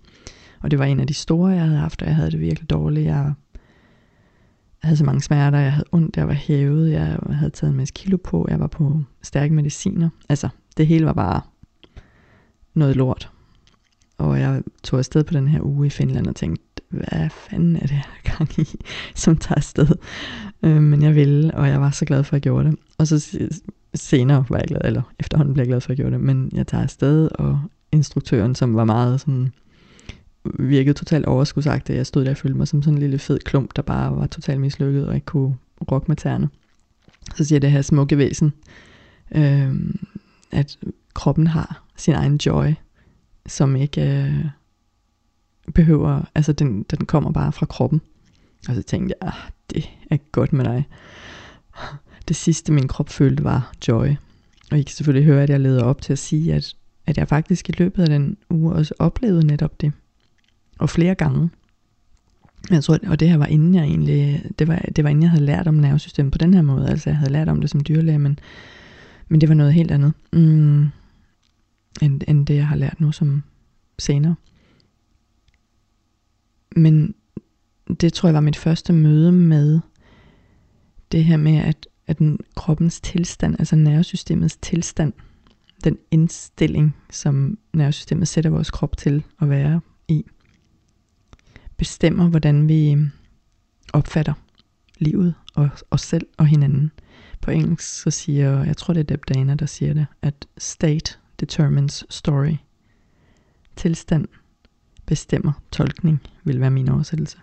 Og det var en af de store, jeg havde haft, og jeg havde det virkelig dårligt. Jeg jeg havde så mange smerter, jeg havde ondt, jeg var hævet, jeg havde taget en masse kilo på, jeg var på stærke mediciner. Altså, det hele var bare noget lort. Og jeg tog afsted på den her uge i Finland og tænkte, hvad fanden er det her gang i, som tager afsted? Øh, men jeg ville, og jeg var så glad for, at jeg gjorde det. Og så senere var jeg glad, eller efterhånden blev jeg glad for, at jeg gjorde det. Men jeg tager afsted, og instruktøren, som var meget sådan virkede totalt overskudsagtig. Jeg stod der og følte mig som sådan en lille fed klump, der bare var totalt mislykket og ikke kunne rokke med tæerne. Så siger det her smukke væsen, øh, at kroppen har sin egen joy, som ikke øh, behøver, altså den, den kommer bare fra kroppen. Og så tænkte jeg, ah, det er godt med dig. Det sidste min krop følte var joy. Og I kan selvfølgelig høre, at jeg leder op til at sige, at at jeg faktisk i løbet af den uge også oplevede netop det. Og flere gange. Jeg tror, og det her var inden jeg egentlig, det var, det var inden jeg havde lært om nervesystemet på den her måde. Altså jeg havde lært om det som dyrlæge, men, men det var noget helt andet. Mm, end, end det jeg har lært nu som senere. Men det tror jeg var mit første møde med det her med, at, at den kroppens tilstand, altså nervesystemets tilstand, den indstilling, som nervesystemet sætter vores krop til at være i, bestemmer, hvordan vi opfatter livet og os selv og hinanden. På engelsk så siger, jeg tror det er Deb Dana, der siger det, at state determines story. Tilstand bestemmer tolkning, vil være min oversættelse.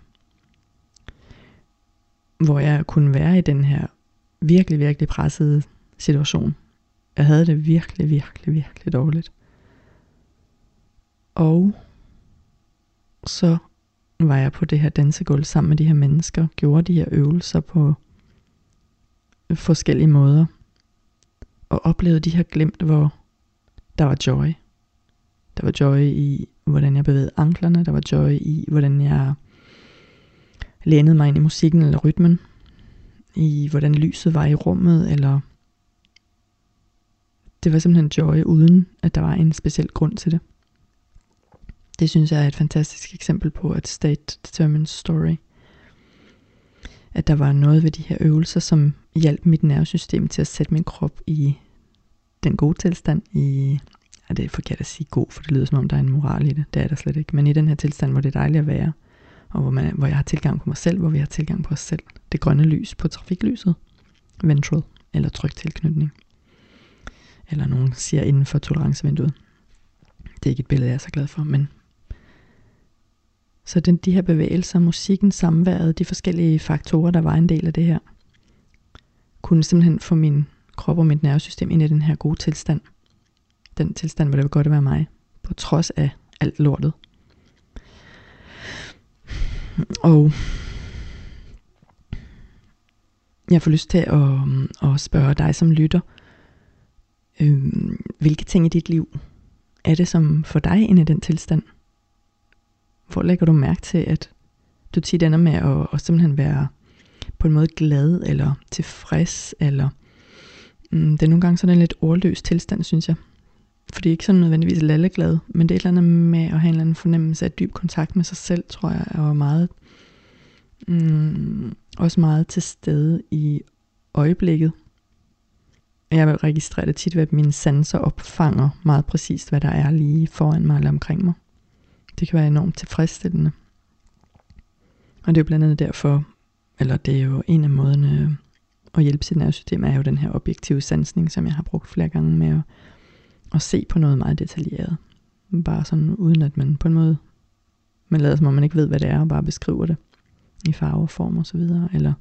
Hvor jeg kunne være i den her virkelig, virkelig pressede situation. Jeg havde det virkelig, virkelig, virkelig dårligt. Og så var jeg på det her dansegulv sammen med de her mennesker, gjorde de her øvelser på forskellige måder, og oplevede de her glemt, hvor der var joy. Der var joy i, hvordan jeg bevægede anklerne, der var joy i, hvordan jeg lænede mig ind i musikken eller rytmen, i hvordan lyset var i rummet, eller det var simpelthen joy, uden at der var en speciel grund til det. Det synes jeg er et fantastisk eksempel på, at state determines story. At der var noget ved de her øvelser, som hjalp mit nervesystem til at sætte min krop i den gode tilstand, i, ja, det er forkert at sige god, for det lyder som om der er en moral i det, det er der slet ikke, men i den her tilstand, hvor det er dejligt at være, og hvor, man, hvor jeg har tilgang på mig selv, hvor vi har tilgang på os selv. Det grønne lys på trafiklyset, ventral eller tryktilknytning. Eller nogen siger inden for tolerancevinduet. Det er ikke et billede, jeg er så glad for, men så den, de her bevægelser, musikken, samværet, de forskellige faktorer, der var en del af det her, kunne simpelthen få min krop og mit nervesystem ind i den her gode tilstand. Den tilstand, hvor det var godt at være mig, på trods af alt lortet. Og jeg får lyst til at, at spørge dig som lytter, øh, hvilke ting i dit liv er det, som får dig ind i den tilstand? Hvor lægger du mærke til, at du tit ender med at, at simpelthen være på en måde glad, eller tilfreds, eller mm, det er nogle gange sådan en lidt ordløs tilstand, synes jeg. Fordi ikke sådan nødvendigvis lalleglad, men det er et eller andet med at have en eller anden fornemmelse af dyb kontakt med sig selv, tror jeg, og meget, mm, også meget til stede i øjeblikket. Jeg vil registrere det tit ved, at mine sanser opfanger meget præcist, hvad der er lige foran mig eller omkring mig. Det kan være enormt tilfredsstillende. Og det er jo blandt andet derfor, eller det er jo en af måderne øh, at hjælpe sit nervesystem, er jo den her objektive sansning, som jeg har brugt flere gange med at, at se på noget meget detaljeret. Bare sådan uden at man på en måde, man lader som om man ikke ved, hvad det er, og bare beskriver det i farver, form og så videre, eller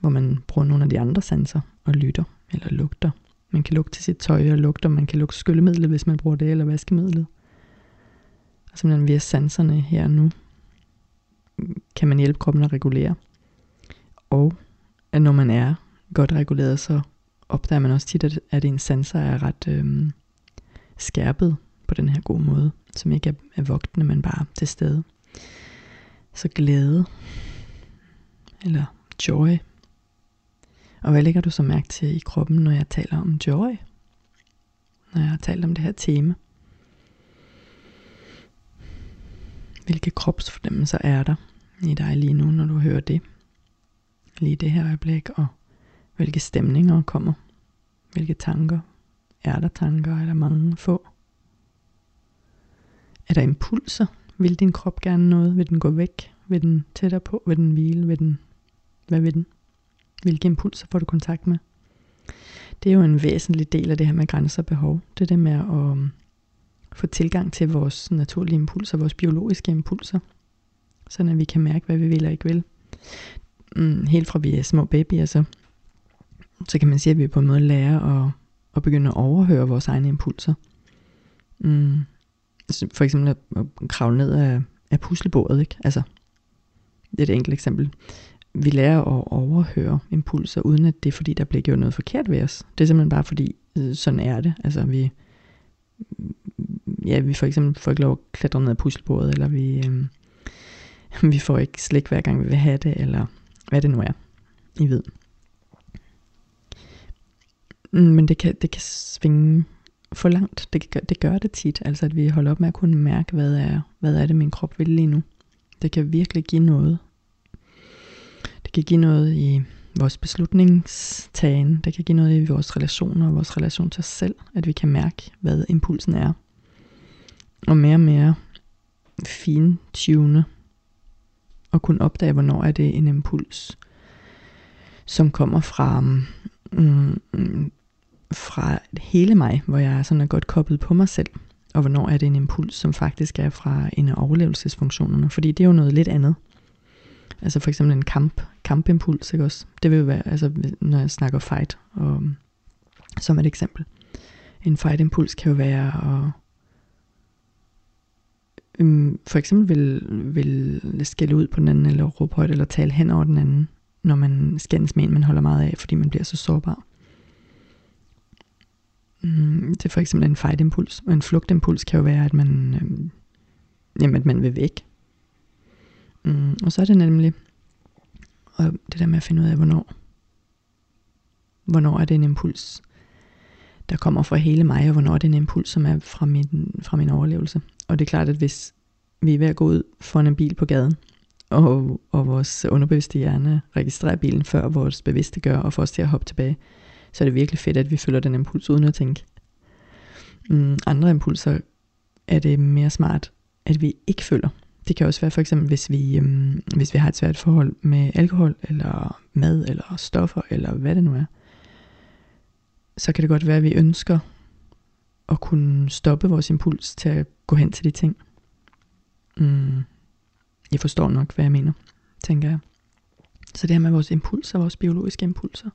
hvor man bruger nogle af de andre sanser og lytter, eller lugter. Man kan lugte til sit tøj og lugter, man kan lugte skyllemiddel, hvis man bruger det, eller vaskemidlet simpelthen via sanserne her nu, kan man hjælpe kroppen at regulere. Og at når man er godt reguleret, så opdager man også tit, at, at ens sanser er ret øhm, skærpet på den her gode måde, som ikke er, er vogtende, men bare til stede. Så glæde, eller joy. Og hvad lægger du så mærke til i kroppen, når jeg taler om joy? Når jeg har talt om det her tema. Hvilke kropsfornemmelser er der i dig lige nu, når du hører det? Lige det her øjeblik, og hvilke stemninger kommer? Hvilke tanker? Er der tanker? Er der mange få? Er der impulser? Vil din krop gerne noget? Vil den gå væk? Vil den tættere på? Vil den hvile? Vil den... Hvad vil den? Hvilke impulser får du kontakt med? Det er jo en væsentlig del af det her med grænser og behov. Det er det med at få tilgang til vores naturlige impulser, vores biologiske impulser, sådan at vi kan mærke, hvad vi vil og ikke vil. Mm, helt fra vi er små babyer, så, så kan man sige, at vi på en måde lærer at, at begynde at overhøre vores egne impulser. Mm, for eksempel at, at kravle ned af, af puslebordet, ikke? Altså, det er et enkelt eksempel. Vi lærer at overhøre impulser, uden at det er fordi, der bliver gjort noget forkert ved os. Det er simpelthen bare fordi, øh, sådan er det. Altså, vi, ja, vi for eksempel får ikke lov at klatre ned ad puslebordet, eller vi, øh, vi får ikke slik hver gang vi vil have det, eller hvad det nu er, I ved. Mm, men det kan, det kan svinge for langt. Det, gør, det gør det tit. Altså at vi holder op med at kunne mærke, hvad er, hvad er det, min krop vil lige nu. Det kan virkelig give noget. Det kan give noget i vores beslutningstagen. Det kan give noget i vores relationer og vores relation til os selv. At vi kan mærke, hvad impulsen er. Og mere og mere fintune Og kunne opdage, hvornår er det en impuls, som kommer fra mm, fra hele mig, hvor jeg sådan er godt koblet på mig selv, og hvornår er det en impuls, som faktisk er fra en af overlevelsesfunktionerne, fordi det er jo noget lidt andet. Altså for eksempel en kamp, kampimpuls, ikke også? Det vil jo være, altså når jeg snakker fight, og, som et eksempel. En fight-impuls kan jo være at øhm, for eksempel vil, vil skælde ud på den anden, eller råbe højt, eller tale hen over den anden, når man skændes med en, man holder meget af, fordi man bliver så sårbar. Mm, det er for eksempel en fight-impuls. Og en flugtimpuls kan jo være, at man, øhm, jamen, at man vil væk. Mm, og så er det nemlig og det der med at finde ud af, hvornår. Hvornår er det en impuls, der kommer fra hele mig, og hvornår er det en impuls, som er fra min, fra min overlevelse. Og det er klart, at hvis vi er ved at gå ud foran en bil på gaden, og, og vores underbevidste hjerne registrerer bilen, før vores bevidste gør, og får os til at hoppe tilbage, så er det virkelig fedt, at vi følger den impuls uden at tænke. Mm, andre impulser er det mere smart, at vi ikke følger. Det kan også være for eksempel, hvis vi, øhm, hvis vi har et svært forhold med alkohol, eller mad, eller stoffer, eller hvad det nu er. Så kan det godt være, at vi ønsker at kunne stoppe vores impuls til at gå hen til de ting. Mm, jeg forstår nok, hvad jeg mener, tænker jeg. Så det her med vores impulser, vores biologiske impulser,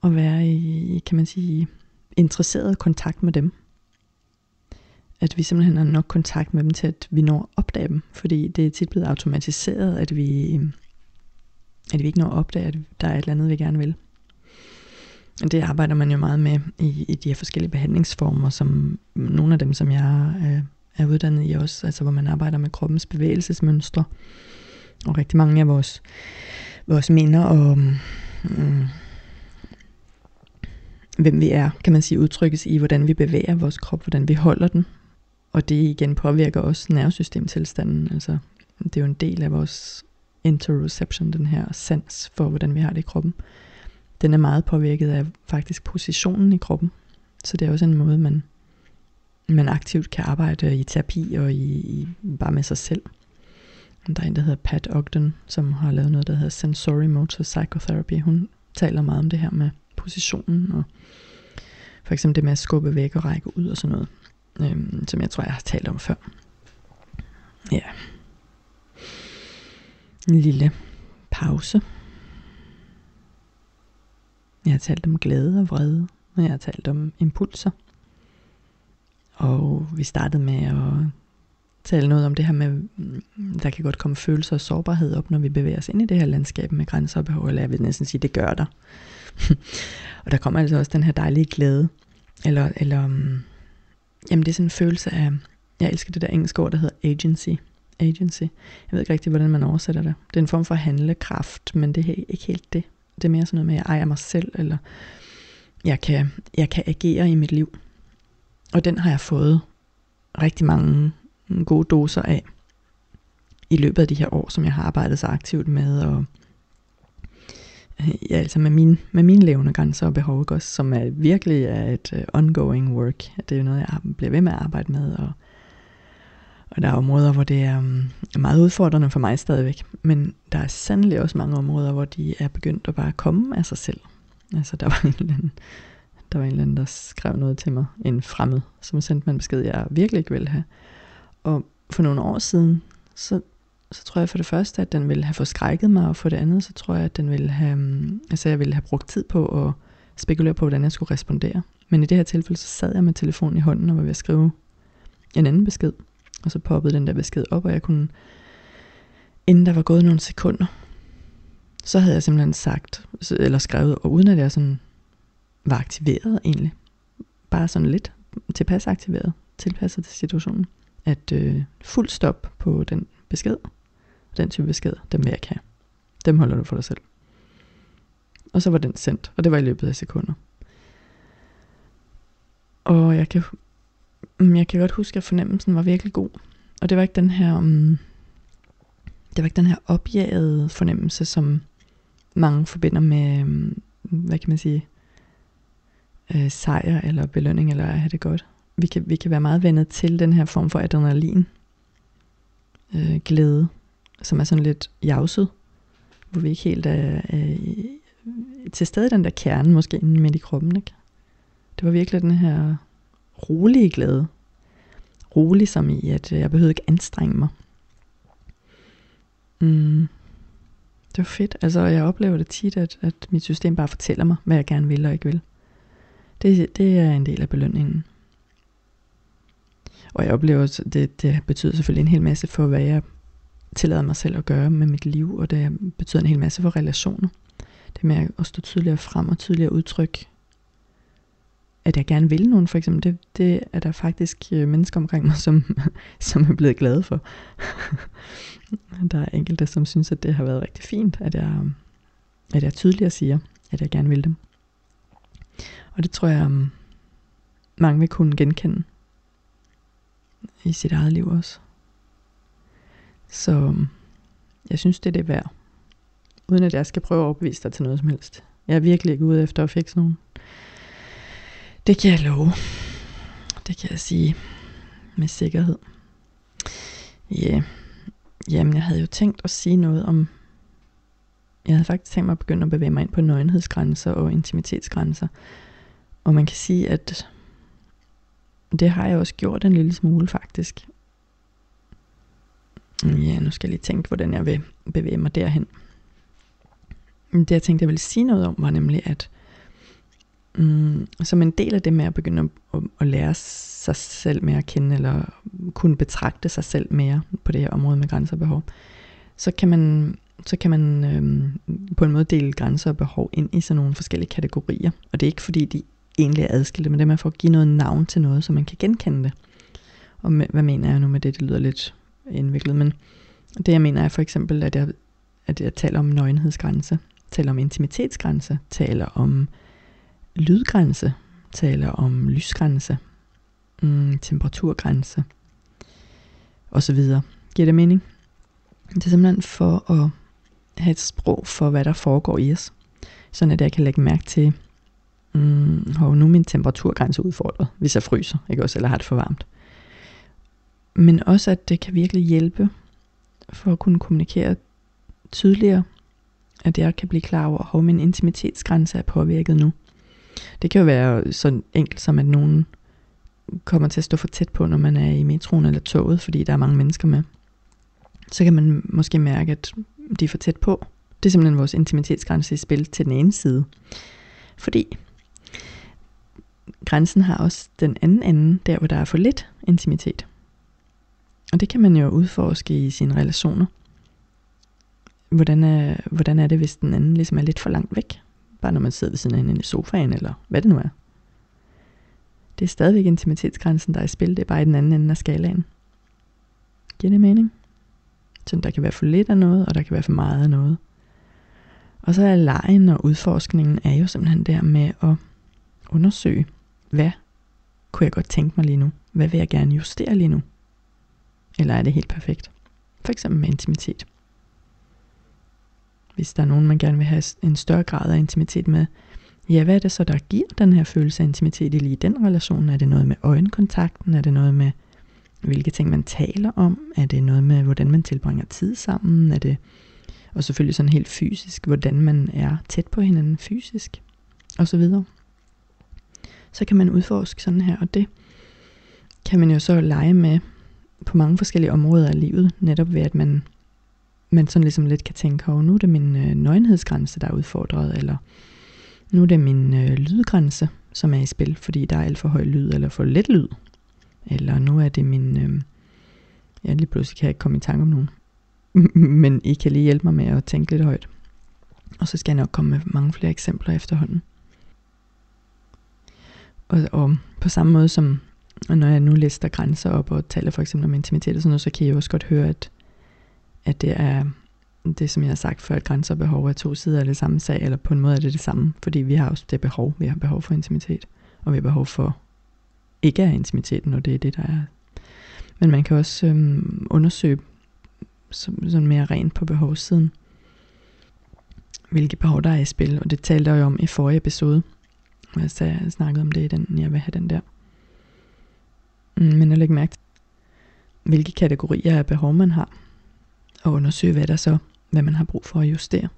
Og være i, kan man sige, interesseret kontakt med dem. At vi simpelthen har nok kontakt med dem til, at vi når at opdage dem. Fordi det er tit blevet automatiseret, at vi, at vi ikke når at opdage, at der er et eller andet, vi gerne vil. Det arbejder man jo meget med i, i de her forskellige behandlingsformer, som nogle af dem, som jeg er, er uddannet i også, altså hvor man arbejder med kroppens bevægelsesmønstre. Og rigtig mange af vores, vores minder og mm, hvem vi er, kan man sige, udtrykkes i, hvordan vi bevæger vores krop, hvordan vi holder den. Og det igen påvirker også nervesystemtilstanden. Altså, det er jo en del af vores interoception, den her sans for, hvordan vi har det i kroppen. Den er meget påvirket af faktisk positionen i kroppen. Så det er også en måde, man, man aktivt kan arbejde i terapi og i, i bare med sig selv. Der er en, der hedder Pat Ogden, som har lavet noget, der hedder Sensory Motor Psychotherapy. Hun taler meget om det her med positionen, og for eksempel det med at skubbe væk og række ud og sådan noget, øhm, som jeg tror, jeg har talt om før. Ja. En lille pause. Jeg har talt om glæde og vrede, og jeg har talt om impulser. Og vi startede med at tale noget om det her med, mm, der kan godt komme følelser og sårbarhed op, når vi bevæger os ind i det her landskab med grænser og behov, eller jeg vil næsten sige, det gør der. og der kommer altså også den her dejlige glæde, eller, eller mm, jamen det er sådan en følelse af, jeg elsker det der engelske ord, der hedder agency. Agency. Jeg ved ikke rigtig, hvordan man oversætter det. Det er en form for handlekraft, men det er ikke helt det. Det er mere sådan noget med, at jeg ejer mig selv, eller jeg kan, jeg kan agere i mit liv. Og den har jeg fået rigtig mange gode doser af i løbet af de her år, som jeg har arbejdet så aktivt med, og øh, ja, altså med, min, med mine levende grænser og behov, også, som er virkelig er et uh, ongoing work. Det er jo noget, jeg bliver ved med at arbejde med, og, og der er områder, hvor det er mm, meget udfordrende for mig stadigvæk. Men der er sandelig også mange områder, hvor de er begyndt at bare komme af sig selv. Altså der var en eller anden, der var en eller anden, der skrev noget til mig, en fremmed, som sendte mig en besked, jeg virkelig ikke ville have. Og for nogle år siden, så så tror jeg for det første, at den ville have forskrækket mig, og for det andet, så tror jeg, at den ville have, mm, altså jeg ville have brugt tid på at spekulere på, hvordan jeg skulle respondere. Men i det her tilfælde, så sad jeg med telefonen i hånden og var ved at skrive en anden besked. Og så poppede den der besked op, og jeg kunne, inden der var gået nogle sekunder, så havde jeg simpelthen sagt, eller skrevet, og uden at jeg sådan var aktiveret egentlig, bare sådan lidt tilpas aktiveret, tilpasset til situationen, at øh, fuld stop på den besked, den type besked, dem vil jeg ikke have. Dem holder du for dig selv. Og så var den sendt, og det var i løbet af sekunder. Og jeg kan, Mm, jeg kan godt huske, at fornemmelsen var virkelig god. Og det var ikke den her, um, det var ikke den her opjagede fornemmelse, som mange forbinder med, um, hvad kan man sige, øh, sejr eller belønning, eller at have det godt. Vi kan, vi kan være meget vendet til den her form for adrenalin, øh, glæde, som er sådan lidt javset, hvor vi ikke helt er, er til stede den der kerne, måske midt i kroppen. Ikke? Det var virkelig den her rolige glæde. Rolig som i, at øh, jeg behøvede ikke anstrenge mig. Mm. Det var fedt. Altså, jeg oplever det tit, at, at mit system bare fortæller mig, hvad jeg gerne vil og ikke vil. Det, det er en del af belønningen. Og jeg oplever, at det, det betyder selvfølgelig en hel masse for, hvad jeg tillader mig selv at gøre med mit liv, og det betyder en hel masse for relationer. Det med at stå tydeligere frem og tydeligere udtryk, at jeg gerne vil nogen for eksempel, det, det er der faktisk øh, mennesker omkring mig, som, som er blevet glade for. der er enkelte, som synes, at det har været rigtig fint, at jeg, at jeg tydeligere siger, at jeg gerne vil dem. Og det tror jeg, mm, mange vil kunne genkende i sit eget liv også. Så mm, jeg synes, det er det værd. Uden at jeg skal prøve at overbevise dig til noget som helst. Jeg er virkelig ikke ude efter at fikse nogen. Det kan jeg love. Det kan jeg sige med sikkerhed. Ja, yeah. jamen jeg havde jo tænkt at sige noget om jeg havde faktisk tænkt mig at begynde at bevæge mig ind på nøgenhedsgrænser og intimitetsgrænser. Og man kan sige, at det har jeg også gjort en lille smule faktisk. Ja, nu skal jeg lige tænke, hvordan jeg vil bevæge mig derhen. Det jeg tænkte, jeg ville sige noget om, var nemlig, at mm, som en del af det med at begynde at, at, at lære sig selv mere at kende, eller kunne betragte sig selv mere på det her område med grænser og behov, så kan man så kan man øhm, på en måde dele grænser og behov ind i sådan nogle forskellige kategorier. Og det er ikke fordi, de egentlig er adskilte, men det er med for at give noget navn til noget, så man kan genkende det. Og med, hvad mener jeg nu med det? Det lyder lidt indviklet, men det jeg mener er for eksempel, at jeg, at jeg taler om nøgenhedsgrænse, taler om intimitetsgrænse, taler om lydgrænse, taler om lysgrænse, mm, temperaturgrænse, og så videre. Giver det mening? Det er simpelthen for at have et sprog for, hvad der foregår i os. Sådan at jeg kan lægge mærke til, mm, hov, nu er min temperaturgrænse udfordret, hvis jeg fryser, ikke også, eller har det for varmt. Men også, at det kan virkelig hjælpe for at kunne kommunikere tydeligere, at jeg kan blive klar over, hvor min intimitetsgrænse er påvirket nu. Det kan jo være så enkelt som, at nogen kommer til at stå for tæt på, når man er i metroen eller toget, fordi der er mange mennesker med. Så kan man måske mærke, at de er for tæt på. Det er simpelthen vores intimitetsgrænse i spil til den ene side. Fordi grænsen har også den anden ende, der hvor der er for lidt intimitet. Og det kan man jo udforske i sine relationer. Hvordan er, hvordan er det, hvis den anden ligesom er lidt for langt væk? Bare når man sidder ved siden af hinanden i sofaen, eller hvad det nu er. Det er stadigvæk intimitetsgrænsen, der er i spil. Det er bare i den anden ende af skalaen. Giver det mening? Så der kan være for lidt af noget, og der kan være for meget af noget. Og så er lejen og udforskningen er jo simpelthen der med at undersøge, hvad kunne jeg godt tænke mig lige nu? Hvad vil jeg gerne justere lige nu? Eller er det helt perfekt? For eksempel med intimitet. Hvis der er nogen, man gerne vil have en større grad af intimitet med, ja, hvad er det så, der giver den her følelse af intimitet i lige den relation? Er det noget med øjenkontakten? Er det noget med, hvilke ting man taler om? Er det noget med, hvordan man tilbringer tid sammen? Er det, og selvfølgelig sådan helt fysisk, hvordan man er tæt på hinanden fysisk? Og så videre. Så kan man udforske sådan her, og det kan man jo så lege med på mange forskellige områder af livet, netop ved at man, man sådan ligesom lidt kan tænke, oh, nu er det min øh, nøgenhedsgrænse, der er udfordret, eller nu er det min øh, lydgrænse, som er i spil, fordi der er alt for høj lyd, eller for lidt lyd. Eller nu er det min, øh, ja lige pludselig kan jeg ikke komme i tanke om nogen, men I kan lige hjælpe mig med at tænke lidt højt. Og så skal jeg nok komme med mange flere eksempler efterhånden. Og, og på samme måde som når jeg nu lister grænser op og taler for eksempel om intimitet og sådan noget, så kan jeg også godt høre, at, at det er det, som jeg har sagt før, at grænser og behov er to sider af det samme sag, eller på en måde er det det samme, fordi vi har også det behov. Vi har behov for intimitet, og vi har behov for ikke at have intimitet, når det er det, der er. Men man kan også øhm, undersøge sådan mere rent på behovssiden, hvilke behov der er i spil, og det talte jeg jo om i forrige episode, hvor jeg snakkede om det i den, jeg vil have den der. Mm, men jeg lægge mærke til, hvilke kategorier af behov man har, og undersøge, hvad der så, hvad man har brug for at justere.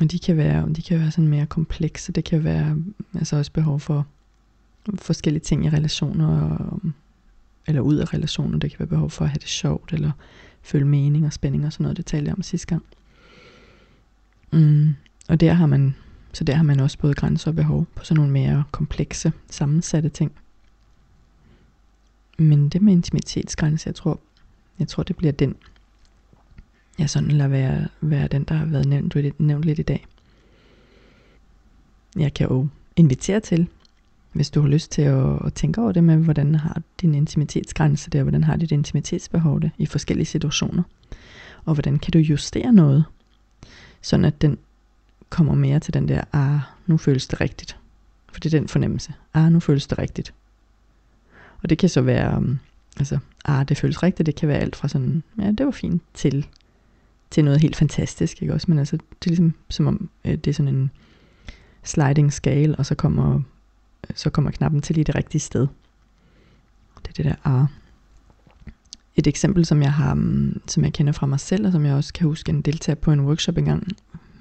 Og de kan være, de kan være sådan mere komplekse. Det kan være altså også behov for forskellige ting i relationer, øhm, eller ud af relationer. Det kan være behov for at have det sjovt, eller føle mening og spænding og sådan noget. Det talte jeg om sidste gang. Mm. Og der har man, så der har man også både grænser og behov på sådan nogle mere komplekse, sammensatte ting. Men det med intimitetsgrænse, jeg tror, jeg tror det bliver den, ja, sådan lader være, være den, der har været nævnt, nævnt lidt i dag. Jeg kan jo invitere til, hvis du har lyst til at, at tænke over det med, hvordan har din intimitetsgrænse der, hvordan har dit intimitetsbehov det i forskellige situationer, og hvordan kan du justere noget, sådan at den kommer mere til den der, ah, nu føles det rigtigt. For det er den fornemmelse, ah, nu føles det rigtigt. Og det kan så være, um, altså, ah, det føles rigtigt, det kan være alt fra sådan, ja, det var fint, til, til noget helt fantastisk, ikke også? Men altså, det er ligesom, som om øh, det er sådan en sliding scale, og så kommer, så kommer knappen til lige det rigtige sted. Det er det der R. Et eksempel, som jeg har, mm, som jeg kender fra mig selv, og som jeg også kan huske en deltager på en workshop engang,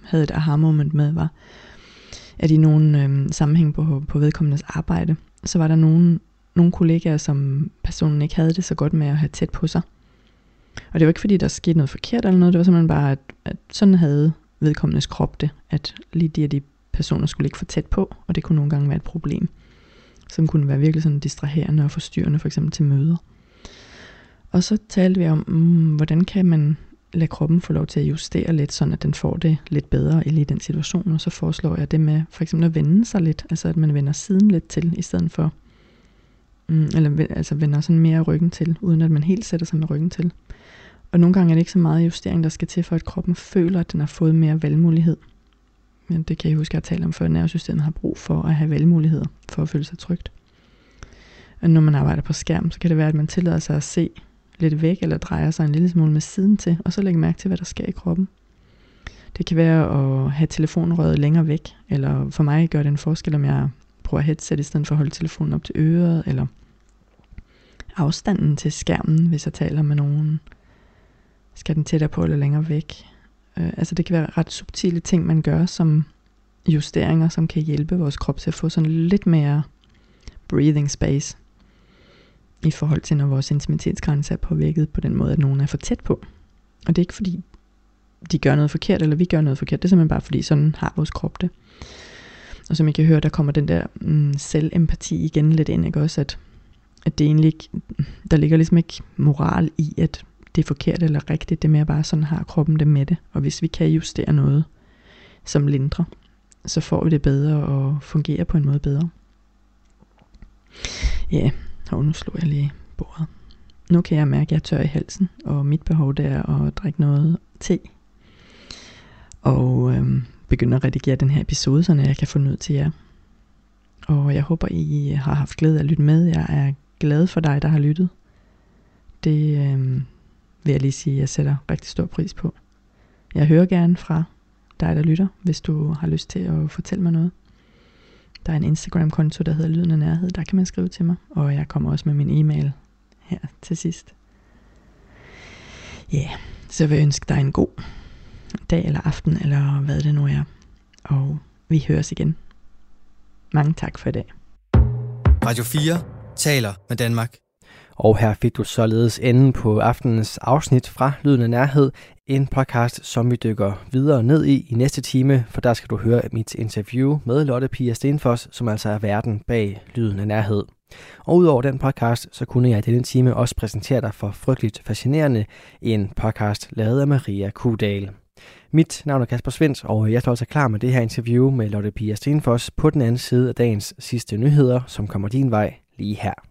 havde et aha-moment med, var, at i nogle øh, sammenhæng på, på vedkommendes arbejde, så var der nogle nogle kollegaer, som personen ikke havde det så godt med at have tæt på sig. Og det var ikke fordi, der skete noget forkert eller noget, det var simpelthen bare, at, at sådan havde vedkommendes krop det, at lige de og de personer skulle ikke for tæt på, og det kunne nogle gange være et problem, som kunne være virkelig sådan distraherende og forstyrrende, for eksempel til møder. Og så talte vi om, mm, hvordan kan man lade kroppen få lov til at justere lidt, sådan at den får det lidt bedre i lige den situation, og så foreslår jeg det med for eksempel at vende sig lidt, altså at man vender siden lidt til, i stedet for Mm, eller altså vender sådan mere ryggen til, uden at man helt sætter sig med ryggen til. Og nogle gange er det ikke så meget justering, der skal til, for at kroppen føler, at den har fået mere valgmulighed. Men det kan jeg huske, at jeg talte om før, at nervesystemet har brug for at have valgmuligheder, for at føle sig trygt. Og når man arbejder på skærm, så kan det være, at man tillader sig at se lidt væk, eller drejer sig en lille smule med siden til, og så lægge mærke til, hvad der sker i kroppen. Det kan være at have telefonrøret længere væk, eller for mig gør det en forskel, om jeg bruger headset i stedet for at holde telefonen op til øret, eller afstanden til skærmen, hvis jeg taler med nogen. Skal den tættere på eller længere væk? Øh, altså det kan være ret subtile ting, man gør som justeringer, som kan hjælpe vores krop til at få sådan lidt mere breathing space i forhold til, når vores intimitetsgrænse er påvirket på den måde, at nogen er for tæt på. Og det er ikke fordi, de gør noget forkert, eller vi gør noget forkert. Det er simpelthen bare fordi, sådan har vores krop det. Og som I kan høre, der kommer den der mm, selvempati igen lidt ind, ikke også? At at det egentlig ikke, der ligger ligesom ikke moral i, at det er forkert eller rigtigt, det er mere bare sådan har kroppen det med det. Og hvis vi kan justere noget, som lindrer, så får vi det bedre og fungerer på en måde bedre. Ja, og nu slår jeg lige bordet. Nu kan jeg mærke, at jeg er tør i halsen, og mit behov det er at drikke noget te. Og øhm, begynde at redigere den her episode, så jeg kan få noget til jer. Og jeg håber, I har haft glæde af at lytte med. Jeg er glad for dig, der har lyttet. Det øhm, vil jeg lige sige, at jeg sætter rigtig stor pris på. Jeg hører gerne fra dig, der lytter, hvis du har lyst til at fortælle mig noget. Der er en Instagram-konto, der hedder Lyden af Nærhed. Der kan man skrive til mig. Og jeg kommer også med min e-mail her til sidst. Ja, yeah, så vil jeg ønske dig en god dag eller aften, eller hvad det nu er. Og vi høres igen. Mange tak for i dag. Radio 4 taler med Danmark. Og her fik du således enden på aftenens afsnit fra Lyden af Nærhed, en podcast, som vi dykker videre ned i i næste time, for der skal du høre mit interview med Lotte Pia Stenfoss, som altså er verden bag Lyden af Nærhed. Og udover den podcast, så kunne jeg i denne time også præsentere dig for Frygteligt Fascinerende, en podcast lavet af Maria Kudal. Mit navn er Kasper Svens, og jeg står altså klar med det her interview med Lotte Pia Stenfoss på den anden side af dagens sidste nyheder, som kommer din vej lige her.